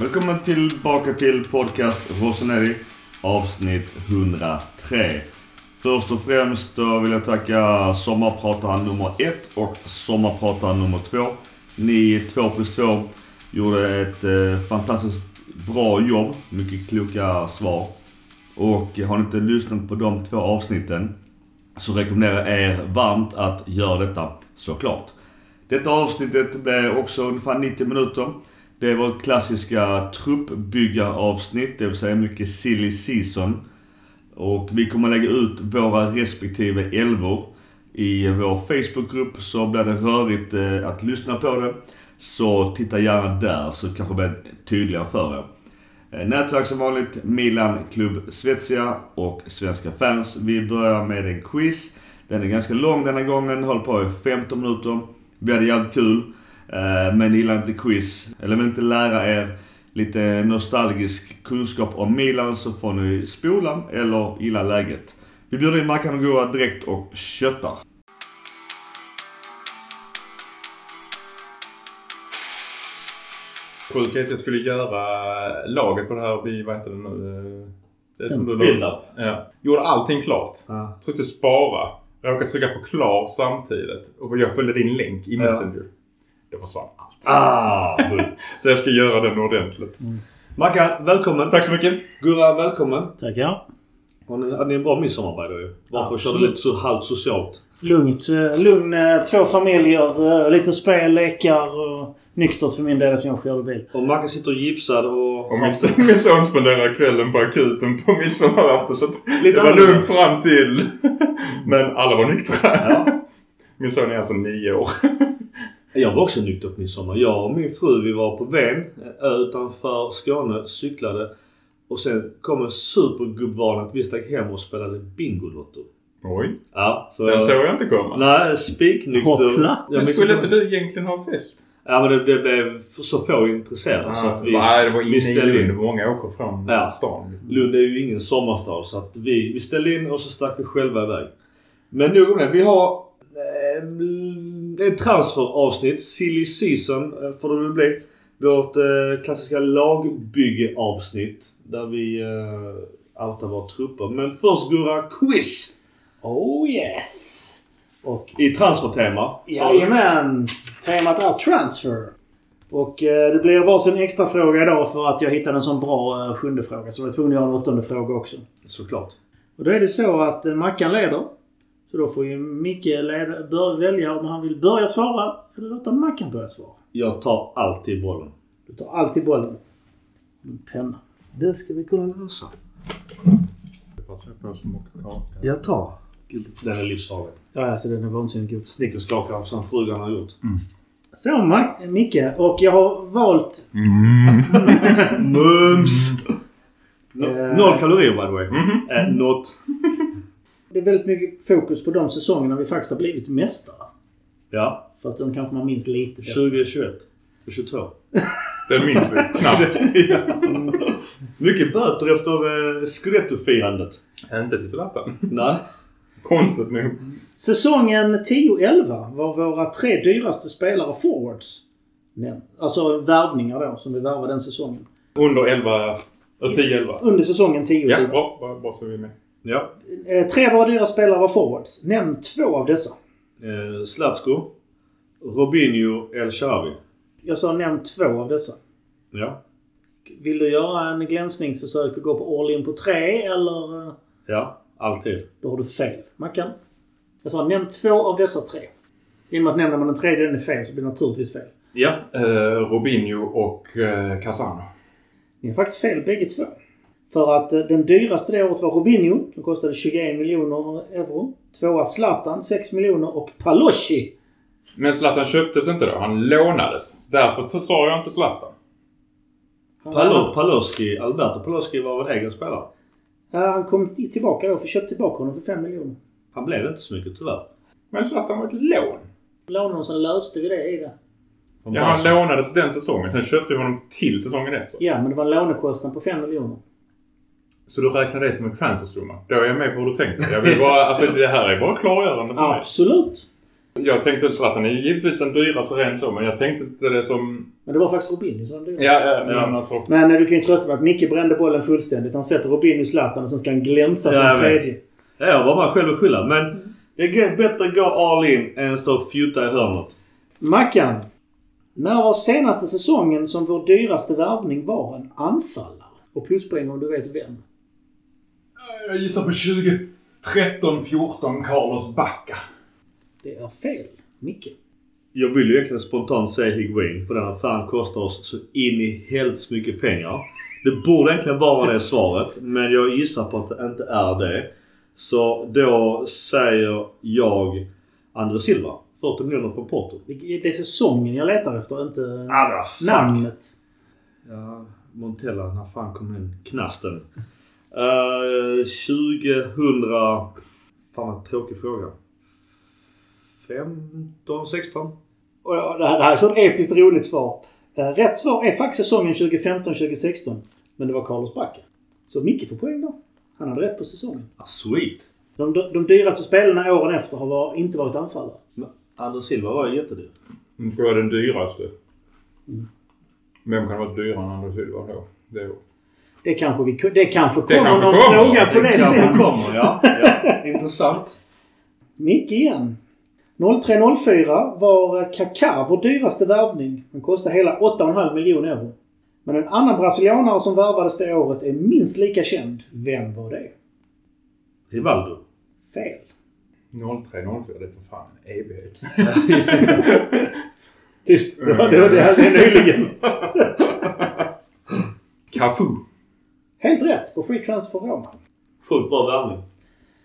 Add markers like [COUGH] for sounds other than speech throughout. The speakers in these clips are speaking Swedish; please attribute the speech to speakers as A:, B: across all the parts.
A: Välkommen tillbaka till podcast Roseneri avsnitt 103. Först och främst vill jag tacka sommarprataren nummer ett och sommarprataren nummer två. Ni två plus två gjorde ett eh, fantastiskt bra jobb. Mycket kloka svar. Och har ni inte lyssnat på de två avsnitten så rekommenderar jag er varmt att göra detta såklart. Detta avsnittet blir också ungefär 90 minuter. Det är vårt klassiska truppbyggaravsnitt, det vill säga mycket silly season. Och vi kommer lägga ut våra respektive elvor i vår Facebookgrupp så blir det rörigt eh, att lyssna på det. Så titta gärna där så kanske det blir tydligare för er. Eh, nätverk som vanligt, Milan Klubb Svezia och Svenska fans. Vi börjar med en quiz. Den är ganska lång denna gången, håller på i 15 minuter. Blir det jävligt kul. Eh, Men gillar inte quiz, eller vill inte lära er lite nostalgisk kunskap om Milan så får ni spola eller gilla läget. Vi bjuder in Mackan och Gurra direkt och köttar.
B: Sjukt att jag skulle göra laget på det här vad heter det nu? Det är som du la-
A: Build-up.
B: Ja. Gjorde allting klart.
A: Ja.
B: Tryckte spara. Råkade trycka på klar samtidigt. Och jag följde din länk i
A: Ja.
B: Det försvann allt.
A: Ah,
B: Så jag ska göra den ordentligt.
A: Mackan, välkommen.
B: Tack så mycket.
A: Gurra, välkommen.
C: Tackar.
A: Ni, hade ni en bra midsommar by the way? Varför körde du lite så halvt socialt?
C: Lugnt. eh, Lugn. eh, Två familjer. eh, Lite spel, lekar och nyktert för min del eftersom jag körde bil.
A: Och Mackan sitter gipsad och...
B: Och min, min son spenderar kvällen på akuten på midsommarafton. Så det var
A: annorlunda.
B: lugnt fram till. Men alla var nyktra.
A: Ja.
B: Min son är alltså nio år.
A: Jag var också nykter på midsommar. Jag och min fru vi var på Ven, en ö utanför Skåne, cyklade. Och sen kom en supergubbvan att vi stack hem och spelade Bingolotto.
B: Oj.
A: Ja, så
B: Den
A: jag...
B: såg jag inte komma.
A: Nej, spiknykter.
C: Hoppla.
A: Jag
B: Men skulle
A: inte-
B: du egentligen ha fest?
A: Ja men det, det blev så få intresserade så att vi...
B: Nej, det var inne i Lund. Många åker från
A: Ja.
B: stan.
A: Lund är ju ingen sommarstad så att vi, vi ställde in och så stack vi själva iväg. Men nog om det. Vi har eh, ett transferavsnitt. Silly season eh, får det väl bli. Vårt eh, klassiska lagbyggeavsnitt. Där vi eh, outar våra trupper. Men först Gurra, quiz!
C: Oh yes! Och
A: I transfertema.
C: jajamän! Temat är transfer. Och eh, det blir varsin extra fråga idag för att jag hittade en sån bra eh, sjunde fråga. Så jag var tvungen att göra en åttonde fråga också.
A: Såklart.
C: Och då är det så att eh, Mackan leder. Så då får ju Micke leda, bör, välja om han vill börja svara eller låta Mackan börja svara.
A: Jag tar alltid bollen.
C: Du tar alltid bollen. En penna.
A: Det ska vi kunna lösa. Jag tar. Den är livsfarlig.
C: Ja, alltså den är vansinnigt god.
A: Snickerskakare som frugan har gjort.
C: Så Ma- Micke, och jag har valt... [LAUGHS]
A: Mums!
C: Eh.
A: Noll kalorier by the way.
B: Mhm.
A: Eh, not.
C: Det är väldigt mycket fokus på de säsongerna vi faktiskt har blivit mästare.
A: Ja.
C: För att de kanske man minns lite bättre.
A: 2021. Och 22.
B: Den minns vi knappt. [LAUGHS]
A: Mycket böter efter eh, Scudetto-firandet.
B: Inte till Zlatan.
A: Nej.
B: Konstigt nog.
C: Säsongen 10-11 var våra tre dyraste spelare forwards. Nej, Alltså värvningar då, som vi värvade den säsongen.
B: Under 11... 10-11.
C: Under säsongen 10-11.
B: Ja, bra. Bra, bra så är vi med.
A: Ja.
C: Eh, Tre av våra dyra spelare var forwards. Nämn två av dessa.
A: Eh, Zlatko. Robinho El Xavi.
C: Jag sa nämn två av dessa.
A: Ja.
C: Vill du göra en glänsningsförsök och gå på all in på tre eller? eh,
A: Ja. Alltid.
C: Då har du fel. Mackan? Jag sa nämn två av dessa tre. I och med att nämner man den tredje den är fel så blir det naturligtvis fel.
A: Ja.
B: Uh, Robinho och uh, Casano.
C: Ni har faktiskt fel bägge två. För att eh, den dyraste det året var Robinho som kostade 21 miljoner euro. Tvåa Zlatan 6 miljoner och Paloschi.
B: Men Zlatan köptes inte då. Han lånades. Därför sa jag inte Zlatan.
A: Palo, Paloski. Alberto Paloski var vår egen spelare.
C: Ja, han kom tillbaka då för köpte tillbaka honom för 5 miljoner.
A: Han blev inte så mycket tyvärr.
B: Men Zlatan var ett lån.
C: Lånade honom, sen löste vi det i det.
B: Ja, han lånades den säsongen. Sen köpte vi honom till säsongen efter.
C: Ja, men det var en lånekostnad på 5 miljoner.
B: Så du räknar det som en transfersumma? Då är jag med på hur du tänker. Jag vill bara, alltså det här är bara klargörande för mig.
C: Absolut.
B: Jag tänkte Zlatan är givetvis den dyraste rent så, men jag tänkte inte det som...
C: Men det var faktiskt Robinho som de
B: Ja, ja, men alltså.
C: Men eh, du kan ju trösta med att Micke brände bollen fullständigt. Han sätter Robinho Zlatan och sen ska han glänsa
A: Ja,
C: på tredje.
A: Ja, jag var bara själv att skylla. Men det är bättre att gå all in än stå och fjutta i hörnet.
C: Mackan. När var senaste säsongen som vår dyraste värvning var en anfallare? Och pluspoäng om du vet vem.
B: Jag gissar på 2013-14 Carlos Bacca.
C: Det är fel. Micke.
A: Jag vill ju egentligen spontant säga Higuain. För den affären kostar oss så in i helt mycket pengar. Det borde egentligen vara det svaret. Men jag gissar på att det inte är det. Så då säger jag André Silva. 40 miljoner från Porto.
C: Det är säsongen jag letar efter, inte
A: Ah,
C: namnet.
A: Ja, Montella. När fan kom den knasten? Uh, 2000... Fan vad tråkig fråga. 15, 16?
C: Och ja, det här det här är så ett episkt roligt svar. Eh, Rätt svar är faktiskt säsongen 2015-2016. Men det var Carlos Bacca. Så Micke får poäng då. Han hade rätt på säsongen.
A: Ah, sweet.
C: De, de, de dyraste spelarna åren efter har var, inte varit anfallare.
A: Men André Silva var ju jättedyr.
B: Det ska vara den dyraste. Vem kan vara dyrare än André Silva då? Det år.
C: Det kanske, vi, det kanske
B: Det
C: kommer
B: kanske
C: någon
B: kommer.
C: fråga på det,
A: kanske
C: sen.
A: kommer, ja. ja. Intressant.
C: Micke igen. 0304 var Kaká vår dyraste värvning. Han kostade hela 8,5 miljoner euro. Men en annan brasilianare som värvades det året är minst lika känd. Vem var det?
A: Rivaldo.
C: Fel.
B: 03-04, det är för fan en evighet. [LAUGHS]
C: Tyst. Det var det, det här är nyligen.
B: Cafu.
C: Helt rätt på Free Transfer Roma.
A: Sjukt bra värvning.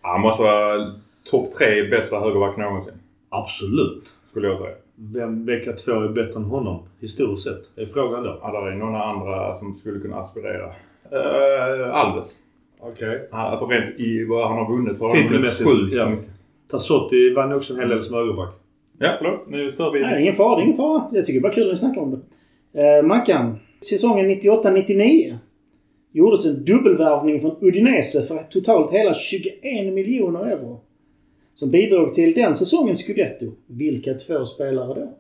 B: Han måste vara topp tre bästa högerback någonsin.
A: Absolut.
B: Skulle jag säga.
A: Vem vecka två är bättre än honom historiskt sett? är frågan då.
B: Ja, där är några andra som skulle kunna aspirera. Uh, Alves.
A: Okej.
B: Han, alltså rent i vad han har vunnit så har han vunnit
A: Titelmässigt.
B: sjukt
A: Ja.
B: mycket.
A: Tassotti vann också en hel del som högerback.
B: Ja, förlåt. Nu stör vi
C: Nej, det är ingen fara. Det är ingen fara. Jag tycker bara kul vi snackar om det. Eh, Mackan. Säsongen 98-99 gjordes en dubbelvärvning från Udinese för totalt hela 21 miljoner euro. Som bidrog till den säsongens scudetto. Vilka två spelare då?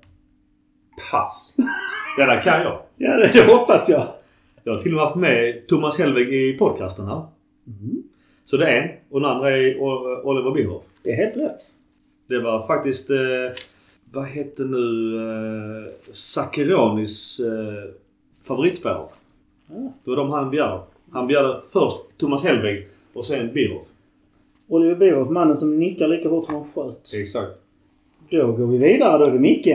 B: Pass.
A: Ja, där kan jag. [LAUGHS]
C: Ja, det, det hoppas jag.
A: Jag har till och med haft med Thomas Hellweg i podcasten här. Så det är en. Och den andra är Oliver Bierhoff.
C: Det är helt rätt.
A: Det var faktiskt... Eh, vad hette nu... Eh, Sakironis eh, favoritspelare. Det var de han begärde. Han begärde först Thomas Hellweg och sen Bierhoff.
C: Oliver Bierhoff, mannen som nickar lika hårt som han sköt.
A: Exakt.
C: Då går vi vidare. Då är det Micke.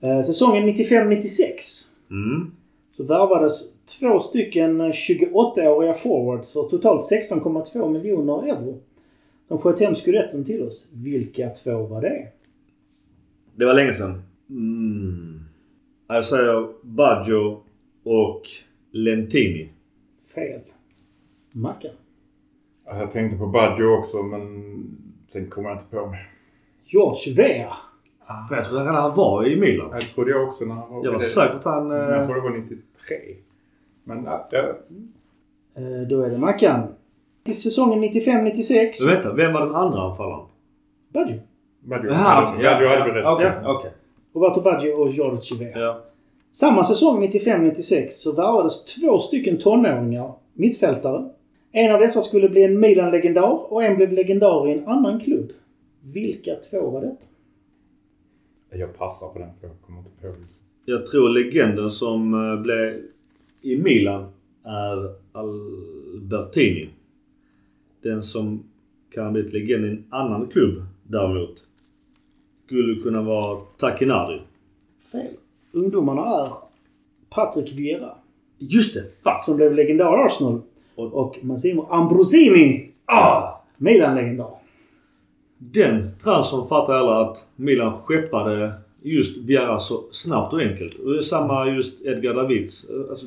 C: Eh, säsongen 95-96
A: Mm.
C: så värvades två stycken eh, 28-åriga forwards för totalt 16,2 miljoner euro. Som sköt hem scudetton till oss. Vilka två var det?
A: Det var länge sedan. Mm. Jag säger Baggio och Lentini.
C: Fel. Mackan.
B: Ja, Jag tänkte på Baggio också men sen kommer jag inte på mig.
C: George Vea.
A: För jag tror redan han var i Milan.
B: Jag trodde jag också när han var
A: Jag var säker på att han...
B: Jag
A: Eh,
B: tror det var 93. Men ja, ja.
C: Eh, då är det Mackan. Till säsongen 95-96.
A: men vänta, vem var den andra anfallaren?
C: Baggio.
B: Baggio.
A: Jaha, okej.
B: Baggio hade vi rätt.
A: Okej.
C: Roberto Baggio och George Vea.
A: Ja.
C: Samma säsong 95-96 så värvades två stycken tonåringar, mittfältare. En av dessa skulle bli en Milan-legendar och en blev legendar i en annan klubb. Vilka två var det?
B: Jag passar på den för jag kommer inte på det.
A: Jag tror legenden som eh, blev i Milan är Albertini. Den som kan bli ett legend i en annan klubb däremot skulle kunna vara Takinardi.
C: Fel. Ungdomarna är Patrick Vieira,
A: Just det! Fan!
C: som blev legendar i Arsenal.
A: Och-
C: Och Massimo Ambrosini,
A: Ah!
C: Milan-legendar.
A: Den transfern fattar alla att Milan skeppade just Vieira så snabbt och enkelt. Och det är samma just Edgar Davids. Alltså,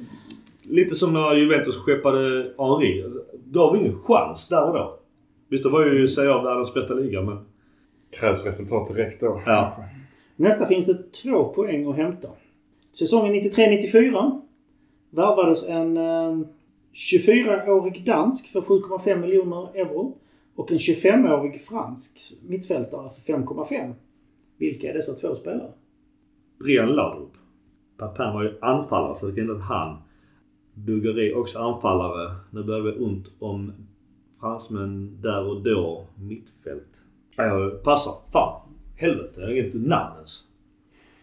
A: lite som när Juventus skeppade Henri. Alltså, Gav ingen chans där och då. Visst, det var ju säga av världens bästa liga men...
B: Krävs resultat direkt då.
A: Ja.
C: Nästa finns det två poäng att hämta. Säsongen 93-94 värvades en eh, 24-årig dansk för 7,5 miljoner euro och en 25-årig fransk mittfältare för 5,5. Vilka är dessa två spelare?
A: Brian Laudrup. Papin var ju anfallare så det kan inte att han. Bulgari också anfallare. Nu börjar det bli ont om fransmän där och då. Mittfält. Jag passar. Fan. Helvete. Jag har inget namn ens.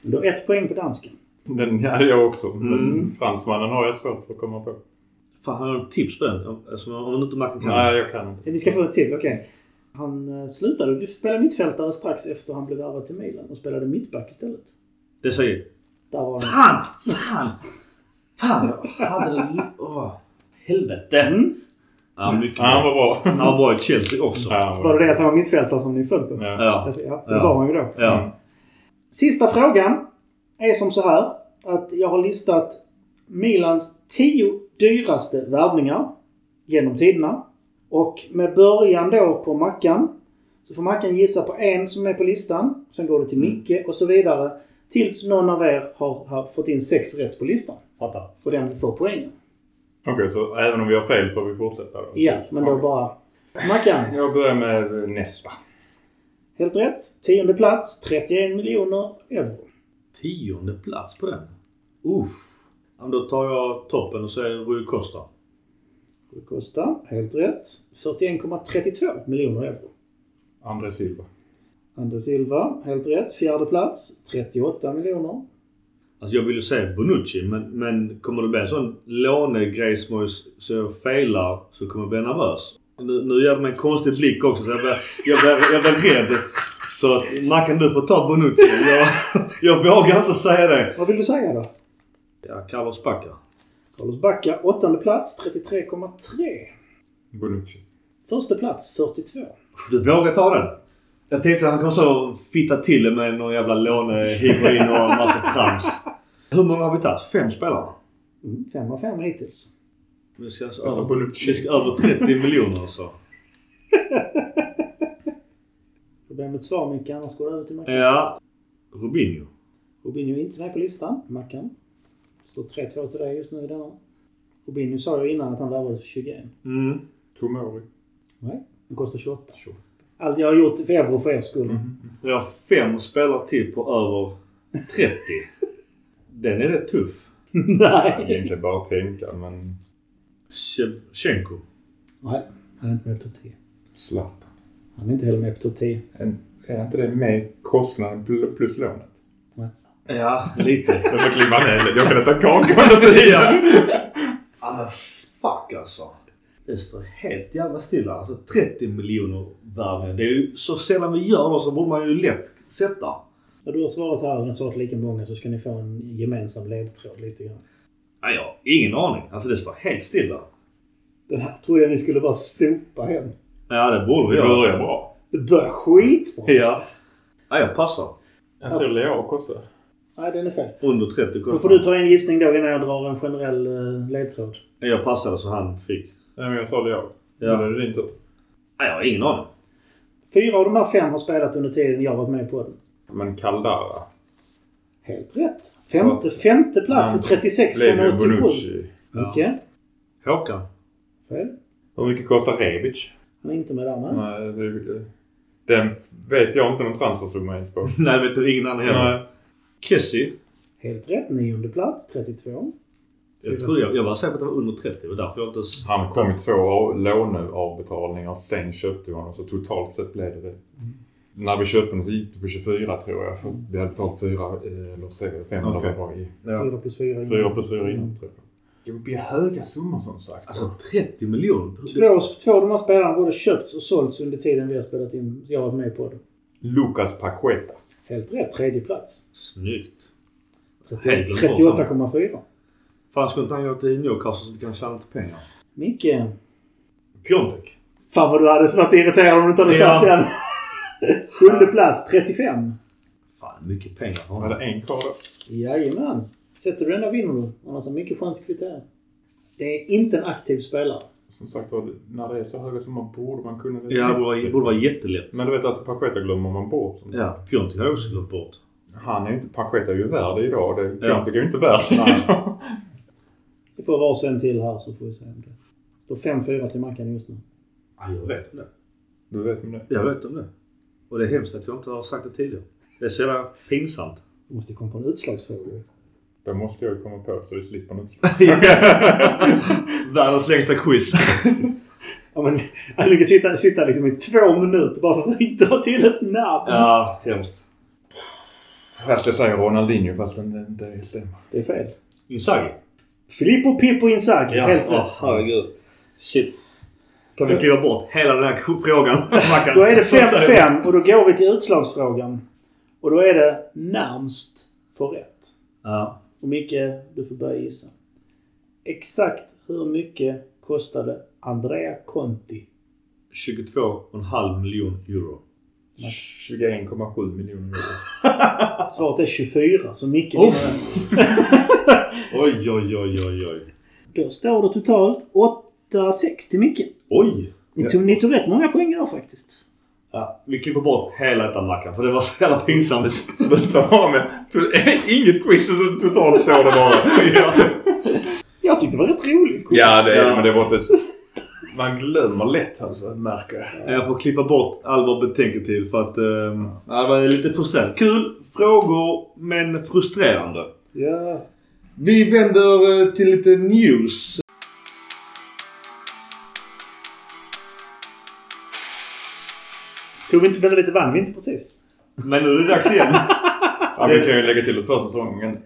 C: Du har ett poäng på dansken.
B: Den hade jag också. Men
A: Mm.
B: fransmannen har jag svårt att komma på.
A: Fan, har du tips på den? Alltså, om inte Mackan kan.
B: Nej, jag kan inte.
C: Ni ska få ett till, okej. Han eh, slutade du spela mittfältare strax efter han blev värvad till Milan och spelade mittback istället.
A: Det säger
C: Där var han.
A: Fan! Fan! Fan! Jag hade det... Åh. Helvete!
C: Mm.
A: Ja, mycket
B: Ja, han var bra.
A: Han var bra i Chelsea också.
B: Ja, han
C: Var det det att han var mittfältare som ni föll på?
B: Ja.
A: Ja.
C: Alltså, det var han ju då.
A: Ja.
C: Sista frågan är som så här att jag har listat Milans tio dyraste värvningar genom tiderna. Och med början då på Mackan så får Mackan gissa på en som är på listan. Sen går det till Micke och så vidare. Tills någon av er har, har fått in sex rätt på listan.
A: Fattar.
C: Och den får poängen.
B: Okej, så även om vi har fel får vi fortsätta då?
C: Ja, men då bara... Mackan,
B: Jag börjar med nästa.
C: helt rätt. Tionde plats, 31 miljoner euro.
A: Tionde plats på den. Uff. Då tar jag toppen och säger Rui Costa.
C: Rui Costa, helt rätt. 41,32 miljoner euro.
B: André Silva.
C: André Silva, helt rätt. Fjärde plats, 38 miljoner.
A: Alltså jag vill ju säga Bonucci men, men kommer det bli en sån lånegrej som så jag failar så kommer jag bli nervös. Nu, nu ger det mig en konstig blick också så jag blir, jag blir, jag blir rädd. Så att, Mackan du får ta Bonucci. Jag, jag vågar inte säga det.
C: Vad vill du säga då?
A: Ja, Carlos Bacca.
C: Carlos Bacca, åttonde plats, 33,3.
B: Bonucci.
C: Första plats, 42.
A: Du vågar ta den? Jag tänkte att han kommer så fitta till det med någon jävla låne-higuin och en massa trams. Hur många har vi tagit? Fem spelare?
C: Mm, fem av fem hittills.
A: Vi ska, alltså, över, vi ska över 30 miljoner alltså.
C: Ett svar Micke, annars går det över till Mackan.
A: Ja. Rubinho.
C: Robinho är inte med på listan. Mackan. Står 3-2 till dig just nu i denna. Robinho sa ju innan att han värvades för 21.
A: Mm.
B: Tomori.
C: Nej, den kostar 28. Allt jag har gjort för euro för er skull.
A: Vi har fem spelare till på över 30. Den är rätt tuff. [LAUGHS]
B: Det är
C: Nej.
B: egentligen bara att tänka men...
A: Shevchenko.
C: Nej, han är inte med på topp 10.
B: Slapp.
C: Han är inte heller med på topp 10.
B: En, är inte det med kostnaden pl- plus lånet?
A: Ja, lite. [LAUGHS]
B: Jag får klippa ner Jag kan äta kaka under tiden.
A: ah, fuck alltså. Det står helt jävla stilla. Alltså 30 miljoner värvningar. Det är ju så sällan vi gör det så borde man ju lätt sätta.
C: När du har svarat här och svarat lika många så ska ni få en gemensam ledtråd lite grann.
A: Nej, jag har ingen aning. Alltså det står helt stilla.
C: Den här tror jag ni skulle bara sopa hem.
A: Ja, det borde vi
B: Det
A: göra.
B: börjar bra.
C: Det börjar skitbra.
A: Ja. Ja, jag passar.
B: Jag tror Leao kostar.
C: Nej, den är fel.
A: Under 30
C: Då
A: kostar.
C: får du ta en gissning då innan jag drar en generell eh, ledtråd.
A: Jag passade så han fick.
B: Nej men jag sa Leao.
A: Ja.
B: Nu är det din tur.
A: Nej, jag har ingen aning.
C: Fyra av de här fem har spelat under tiden jag varit med på den.
B: Men Caldara.
C: Helt rätt. Femte, femte plats
B: ju
C: 36,87.
B: Bonucci.
C: Micke?
A: Håkan.
C: Fel.
B: Hur mycket kostar Rebic?
C: Han är inte med där med.
B: Nej, det, den vet jag inte någon transfersumma ens på. [LAUGHS]
A: Nej, vet du ingen annan heller. Kessie.
C: Helt rätt. Nionde plats, 32.
A: Jag trodde jag, jag var säker på att det var under 30. Det var därför jag inte...
B: Han kom i två av- låneavbetalningar. Sen köpte vi honom. Så totalt sett blev det det. När vi köpte honom så gick det på 24 tror jag. För vi hade betalat 4 eller så är det 500
A: Okej.
B: var i.
A: Ja.
C: Fyra plus fyra.
B: 4 plus 4 innan tror jag. Det blir höga summor som sagt.
A: Alltså 30 miljoner.
C: Två, två av de här spelarna både köpts och sålts under tiden vi har spelat in. Jag har varit med på det.
B: Lucas Paqueta.
C: Helt rätt. Tredje plats.
A: Snyggt. Helt glömt bort
C: 38,4.
A: Fan, skulle inte han gå till Newcastle så vi kan tjäna lite pengar?
C: Micke.
A: Piontek.
C: Fan vad du hade varit irriterad om du inte hade
A: Ja.
C: satt den. [LAUGHS] Sjunde plats, 35.
A: Fan, mycket pengar för
B: Var
A: honom.
B: det en kvar då?
C: Jajamän. Sätter du den där vinner du. Annars har mycket chans att kvittera. Det är inte en aktiv spelare.
B: Som sagt när det är så höga summor borde man kunna...
A: Ja, det borde borde vara jättelätt.
B: Men du vet alltså Paqueta glömmer man bort. Som.
A: Ja, Piontek har jag också glömt bort.
B: Han är ju inte... Paqueta är ju värd idag. Det,
A: Ja.
B: Piontek är ju inte värd [LAUGHS]
C: Vi får varsin till här så får vi se om det. står 5-4 till Mackan just nu.
A: Ja, jag vet om det.
B: Du vet om det?
A: Jag vet om det. Och det är hemskt att jag inte har sagt det tidigare. Det är så jävla pinsamt.
C: Vi måste komma på en utslagsfråga.
B: Det måste jag ju komma på så vi slipper något. [LAUGHS]
A: Världens längsta quiz. [LAUGHS]
C: Ja, men, du kan sitta, sitta liksom i två minuter bara för att [LAUGHS] dra till ett namn.
A: ja, hemskt.
B: Fast jag säger Ronaldinho fast det inte stämmer.
C: Det är fel.
A: Inzaghi.
C: Filippo Pippo Inzaghi. Helt
A: åh,
C: rätt.
A: herregud. Shit. Kan vi kliva bort hela den här frågan? [LAUGHS]
C: Då är det 5-5 och då går vi till utslagsfrågan. Och då är det närmst för rätt.
A: Ja.
C: Och Micke, du får börja gissa. Exakt hur mycket kostade Andrea Conti?
A: 22,5 miljoner euro.
B: 21,7 miljoner euro.
C: Svaret är 24, så Micke
A: Oh. [LAUGHS] Oj, oj, oj, oj, oj.
C: Då står det totalt 8-6 till Micke.
A: Oj!
C: Ni tog, ni tog rätt många poäng idag faktiskt.
A: Ja, vi klipper bort hela detta Mackan, för det var så jävla pinsamt.
B: Sluta bara med... [LAUGHS] Inget quiz så totalt står det bara. [LAUGHS]
A: ja.
C: Jag tyckte det var rätt roligt. quiz.
B: Ja, det är
A: Ja.
B: men det var inte... Man glömmer lätt alltså, märker jag.
A: Jag får klippa bort all vår betänketid för att... Ja, det var lite frustrerande. Kul frågor, men frustrerande.
C: Ja.
A: Vi vänder eh, till lite news.
C: Tog vi inte vänta lite vann vi inte precis?
A: Men nu är det dags igen.
B: Ja, vi kan ju lägga till att första säsongen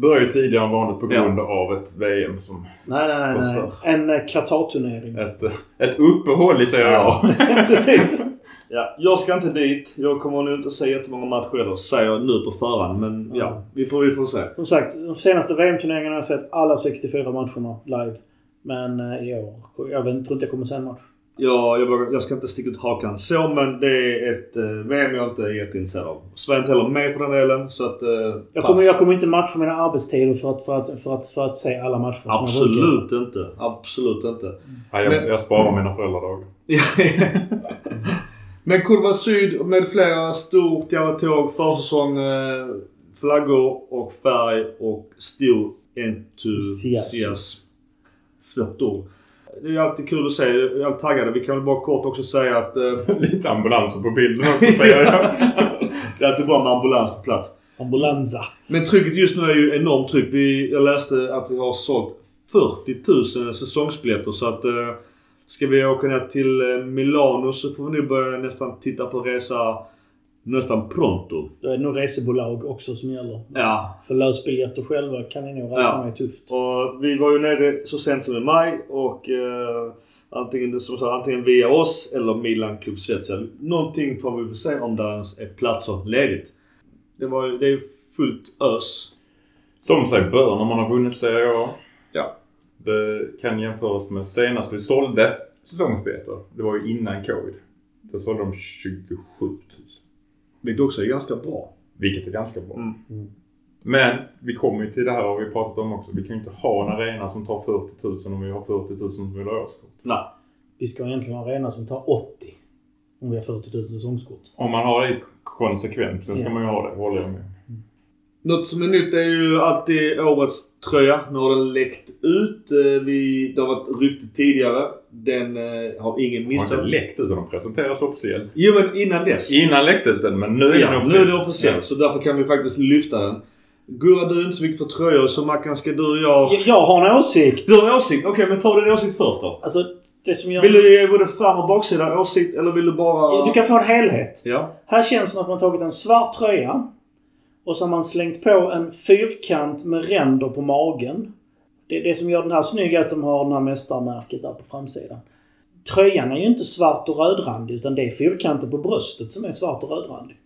B: började ju tidigare än vanligt på
A: Ja.
B: grund av ett VM som...
C: Nej, nej, nej.
B: Förstår.
C: En eh, Qatar-turnering.
B: Ett, ett uppehåll i Serie A. [LAUGHS] [LAUGHS]
C: precis.
A: ja, jag ska inte dit. Jag kommer nog inte se jättemånga matcher heller, säger jag nu på förhand. Men ja, vi får, vi får se.
C: Som sagt, de senaste VM-turneringarna har jag sett alla 64 matcherna live. Men eh, i år, jag vet, tror inte jag kommer se en match.
A: Ja, jag, jag ska inte sticka ut hakan så, men det är ett eh, VM jag inte är jätteintresserad av. Är inte heller med för den delen, så att... Eh,
C: Jag kommer, jag kommer inte matcha mina arbetstider för att, för att, för att, för att se alla matcher.
A: Absolut inte. Absolut inte.
B: Ja, jag,
A: Men-
B: jag sparar mina föräldradagar. [LAUGHS]
A: Men Kurva Syd med flera stort jävla tåg, försäsong, eh, flaggor och färg och stor entusiasm. Svårt ord. Det är alltid kul att se. Jag är alltid taggade. Vi kan väl bara kort också säga att... Eh, [LAUGHS]
B: Lite ambulanser på bilden också säger jag. [LAUGHS]
A: det är alltid bra med ambulans på plats.
C: Ambulanza.
A: Men trycket just nu är ju enormt tryck. Vi, jag läste att vi har sålt 40 000 säsongsbiljetter så att... Eh, ska vi åka ner till eh, Milano så får vi nu börja nästan titta på resa nästan pronto.
C: Då är det nog resebolag också som gäller.
A: Ja.
C: För lösbiljetter själva kan ni nog räkna
A: Ja.
C: med tufft.
A: Och vi var ju nere så sent som i maj och eh, antingen, som sagt, antingen via oss eller Milan Club Svezia. Någonting får vi väl se om det ens är platser ledigt. Det, var, det är ju fullt ös.
B: Som sig bör när man har vunnit Serie A.
A: Ja.
B: Det kan jämföras med senast vi sålde säsongsbiljetter. Det var ju innan covid. Då sålde de 27 000.
A: Vilket också är ganska bra.
B: Vilket är ganska bra.
A: Mm.
B: Men vi kommer ju till det här har vi pratat om också. Vi kan ju inte ha en arena som tar 40 000 om vi har 40 000 som vill ha årskort.
A: Nej.
C: Vi ska egentligen ha en arena som tar 80. Om vi har 40 000 säsongskort.
B: Om man har det konsekvent, sen ska
C: Ja.
B: man ju ha det. Håller jag med.
A: Något som är nytt är ju alltid årets tröja. Nu har den läckt ut. Eh, Vi, det har varit rykte tidigare. Den eh, har ingen
B: Den har
A: missat.
B: inte läckt ut, den presenteras officiellt.
A: Jo men innan dess.
B: Innan läckte ut den, men nu är den
A: Ja, nu
B: officiell.
A: är det officiellt. Så därför kan vi faktiskt lyfta den. Gurra, du är inte så mycket för tröjor så Mackan ska du och jag...
C: Jag, jag har en åsikt.
A: Du har en åsikt? Okej, men ta din åsikt först då.
C: Alltså, det som jag...
A: Vill du ge både fram och baksida åsikt eller vill du bara...
C: Du kan få en helhet.
A: Ja.
C: Här känns det som att man tagit en svart tröja och så har man slängt på en fyrkant med ränder på magen. Det, det som gör den här snygg är att de har det här mästarmärket där på framsidan. Tröjan är ju inte svart och rödrandig utan det är fyrkanten på bröstet som är svart och rödrandig.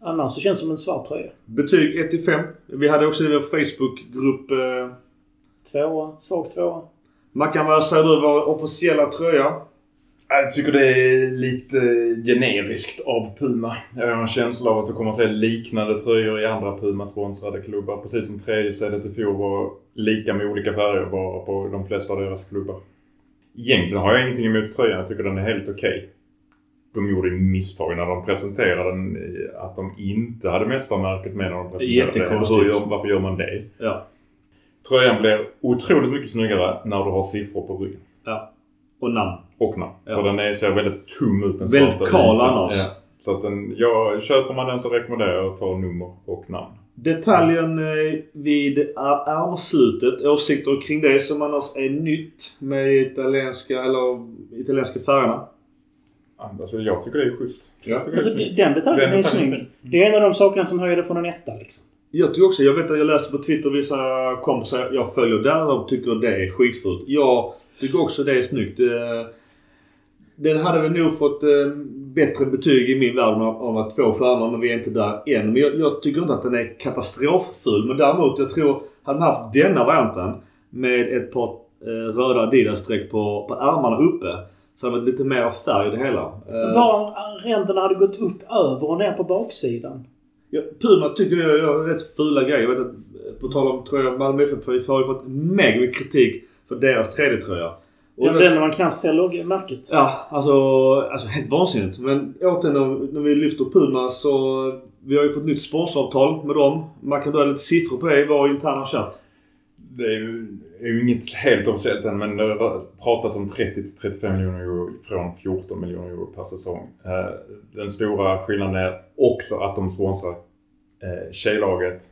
C: Annars så känns det som en svart tröja.
A: Betyg 1 till 5. Vi hade också i vår Facebookgrupp. Eh...
C: Tvåa, svag tvåa.
A: Mackan, vad säger du? Vår officiella tröja?
B: Jag tycker det är lite generiskt av Puma. Jag har en känsla av att du kommer att se liknande tröjor i andra Puma-sponsrade klubbar. Precis som tredje stället i fjol var lika med olika färger bara på de flesta av deras klubbar. Egentligen har jag ingenting emot tröjan. Jag tycker den är helt okej. De gjorde misstag när de presenterade den. eh, Att de inte hade mästarmärket med när de presenterade
A: Jättekonstigt.
B: det. Gör- Varför gör man det?
A: Ja.
B: Tröjan blir otroligt mycket snyggare när du har siffror på ryggen.
A: Ja. Och namn.
B: Och namn.
A: Ja.
B: För den är, ser väldigt tum ut. Den
A: Väldigt kal annars.
B: Ja. Så att den, jag, köper man den så rekommenderar jag att ta nummer och namn.
A: Detaljen eh, vid ärmslutet, åsikter kring det som annars är nytt med italienska, eller italienska färgerna.
B: Alltså jag tycker det är schysst. Jag tycker
C: Alltså,
B: det är snyggt.
C: den detaljen
B: Den
C: är
B: detaljen-
C: snygg. Det är en av de sakerna som höjer det från en etta liksom.
A: Jag tycker också, jag vet att jag läste på Twitter vissa kompisar jag följer där de tycker det är skitfult. Jag tycker också det är snyggt. Eh, Den hade väl nog fått eh, bättre betyg i min värld om att två stjärnor men vi är inte där än. Men jag, jag tycker inte att den är katastrofful. Men däremot, jag tror, hade man haft denna varianten med ett par eh, röda Adidas-streck på, på ärmarna uppe. Så hade det varit lite mer färg i det hela. Eh,
C: Bara ränderna hade gått upp över och ner på baksidan.
A: Ja, Puma tycker jag gör rätt fula grejer. Jag vet att, på tal om tröjor, Malmö FF har ju har ju fått mega mycket kritik för deras 3D-tröja. Och jag-
C: den när man knappt ser logg-märket.
A: Ja, alltså, alltså helt vansinnigt. Men återigen när, när vi lyfter Puma så... Vi har ju fått nytt sponsoravtal med dem. Man kan dra lite siffror på det i vår interna chatt.
B: Det är ju, är ju inget helt officiellt än men det pratas om 30-35 miljoner euro från 14 miljoner euro per säsong. Eh, Den stora skillnaden är också att de sponsrar eh, tjejlaget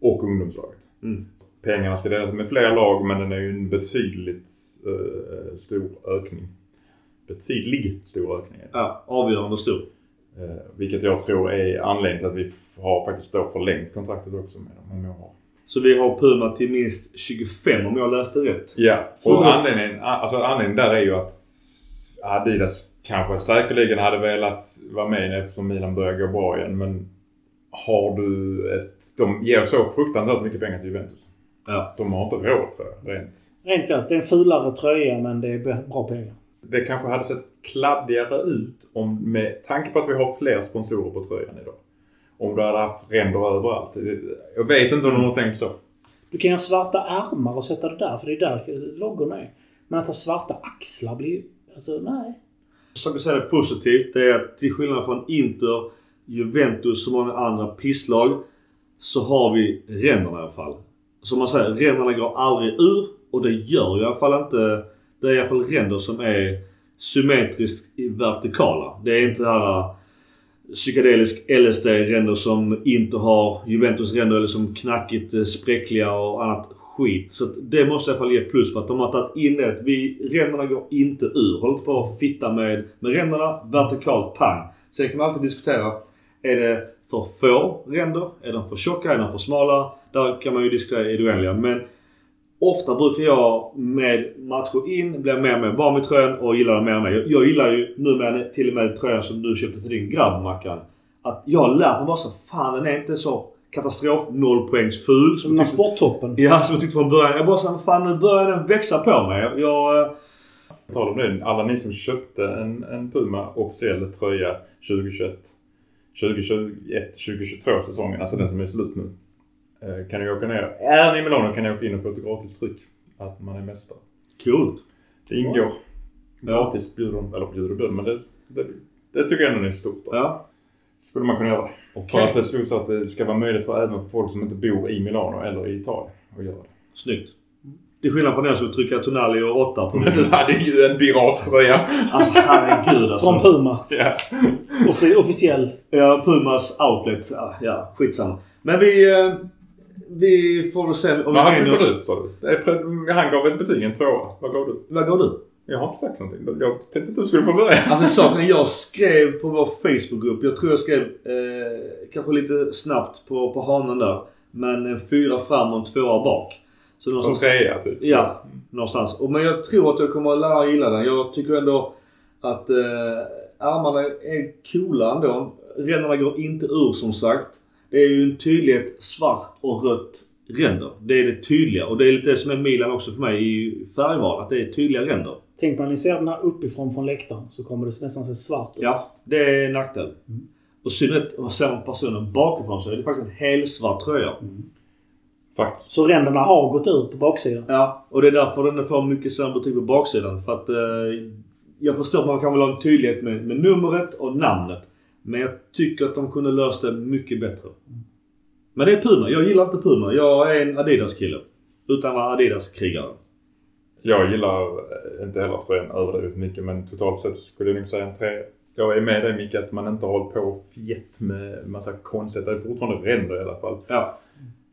B: och ungdomslaget.
A: Mm.
B: Pengarna ska delas med fler lag men den är ju en betydligt eh, stor ökning. Betydlig stor ökning.
A: Ja, avgörande stor.
B: Eh, vilket jag tror är anledningen till att vi har faktiskt då förlängt kontraktet också med dem. Om jag har
A: Så vi har Puma till minst 25 om jag läste rätt.
B: Ja,
A: Så-
B: och anledningen, alltså anledningen där är ju att Adidas kanske säkerligen hade velat vara med eftersom Milan börjar gå bra igen. Men har du ett... De ger så fruktansvärt mycket pengar till Juventus.
A: Ja.
B: De har inte råd tror jag, rent.
C: Rent krasst, det är en fulare tröja men det är bra pengar.
B: Det kanske hade sett kladdigare ut om, med tanke på att vi har fler sponsorer på tröjan idag. Om du hade haft ränder överallt. Jag vet inte om de har tänkt så.
C: Du kan ju ha svarta ärmar och sätta det där för det är där loggon är. Men att ha svarta axlar blir ju... Alltså nej.
A: Jag ska säga det positivt. Det är att till skillnad från Inter, Juventus och många andra pisslag så har vi ränderna i alla fall. Som man säger, ränderna går aldrig ur och det gör ju i alla fall inte... Det är i alla fall ränder som är symmetriskt vertikala. Det är inte det här eh, psykedelisk LSD-ränder som inte har Juventus-ränder eller som knackigt eh, spräckliga och annat skit. Så det måste i alla fall ge plus på att de har tagit in det. Vi, ränderna går inte ur. Håll inte på att fitta med, med ränderna. Vertikalt pang. Sen kan man alltid diskutera. Är det för få ränder? Är de för tjocka? Är de för smala? Där kan man ju diskutera i det oändliga. Men ofta brukar jag med matcher in bli mer och mer van vid tröjan och gillar den mer och mer. Jag, jag gillar ju numera till och med tröjan som du köpte till din grabb Mackan. Att jag har lärt mig bara så fan den är inte så katastrof nollpoängsful.
C: Som den här sporttoppen.
A: Ja, som jag tyckte från början. Jag bara såhär, fan nu börjar den växa på mig. Jag... eh,
B: På tal om det, alla ni som köpte en, en Puma officiell tröja 2021, 2021, 2022 säsongen, alltså den som är slut nu. Eh, Kan ni åka ner, är ni i Milano kan ni åka in och få ett gratis tryck. Att man är mästare.
A: Coolt.
B: Det ingår. Gratis bjuder de, eller bjuder och bjuder, men det, det, det tycker jag ändå är stort. Då.
A: Ja.
B: Skulle man kunna göra.
A: Okej.
B: För att det stod så att det ska vara möjligt för även folk som inte bor i Milano eller i Italien att göra det.
A: Snyggt. Till skillnad från den som trycker Tonali och 8 på
B: Men du hade ju en pirattröja.
A: Alltså herregud alltså.
C: Från Puma.
B: ja.
C: Offi- officiell.
A: Ja, Pumas outlet. Ja, Ja, skitsamma. Men vi... Vi får väl se om
B: Vad tycker du sa du? Han gav ett betyg, en tvåa. Vad gav du?
A: Vad går du?
B: Jag har inte sagt någonting. Jag tänkte att du skulle få börja.
A: Alltså [LAUGHS] saken är, jag skrev på vår Facebookgrupp. Jag tror jag skrev eh, kanske lite snabbt på, på hanen där. Men en fyra fram och en tvåa bak. Så
B: Som trea typ.
A: ja, någonstans. Och, men jag tror att jag kommer att lära gilla den. Jag tycker ändå att eh, armarna är coola ändå. Ränderna går inte ur som sagt. Det är ju en tydlighet svart och rött ränder. Det är det tydliga. Och det är lite det som är Milan också för mig i färgval. Att det är tydliga ränder.
C: Tänk när ni ser den här uppifrån från läktaren så kommer det nästan se svart ut.
A: Ja, det är en nackdel. Och i synnerhet om man ser personen bakifrån så är det faktiskt en helsvart tröja.
B: Faktiskt.
C: Så ränderna har gått ut på baksidan.
A: Ja, och det är därför den får mycket sämre betyg på baksidan. För att eh, jag förstår att man kan väl ha en tydlighet med, med numret och namnet. Men jag tycker att de kunde löst det mycket bättre. Men det är Puma. Jag gillar inte Puma. Jag är en Adidas-kille. Utan att vara Adidas-krigare.
B: Jag gillar eh, inte heller tröjan överdrivet mycket men totalt sett skulle jag nog säga en trea. Jag är med dig Micke att man inte har hållit på fjett med massa konstigheter. Det är fortfarande ränder i alla fall.
A: Ja.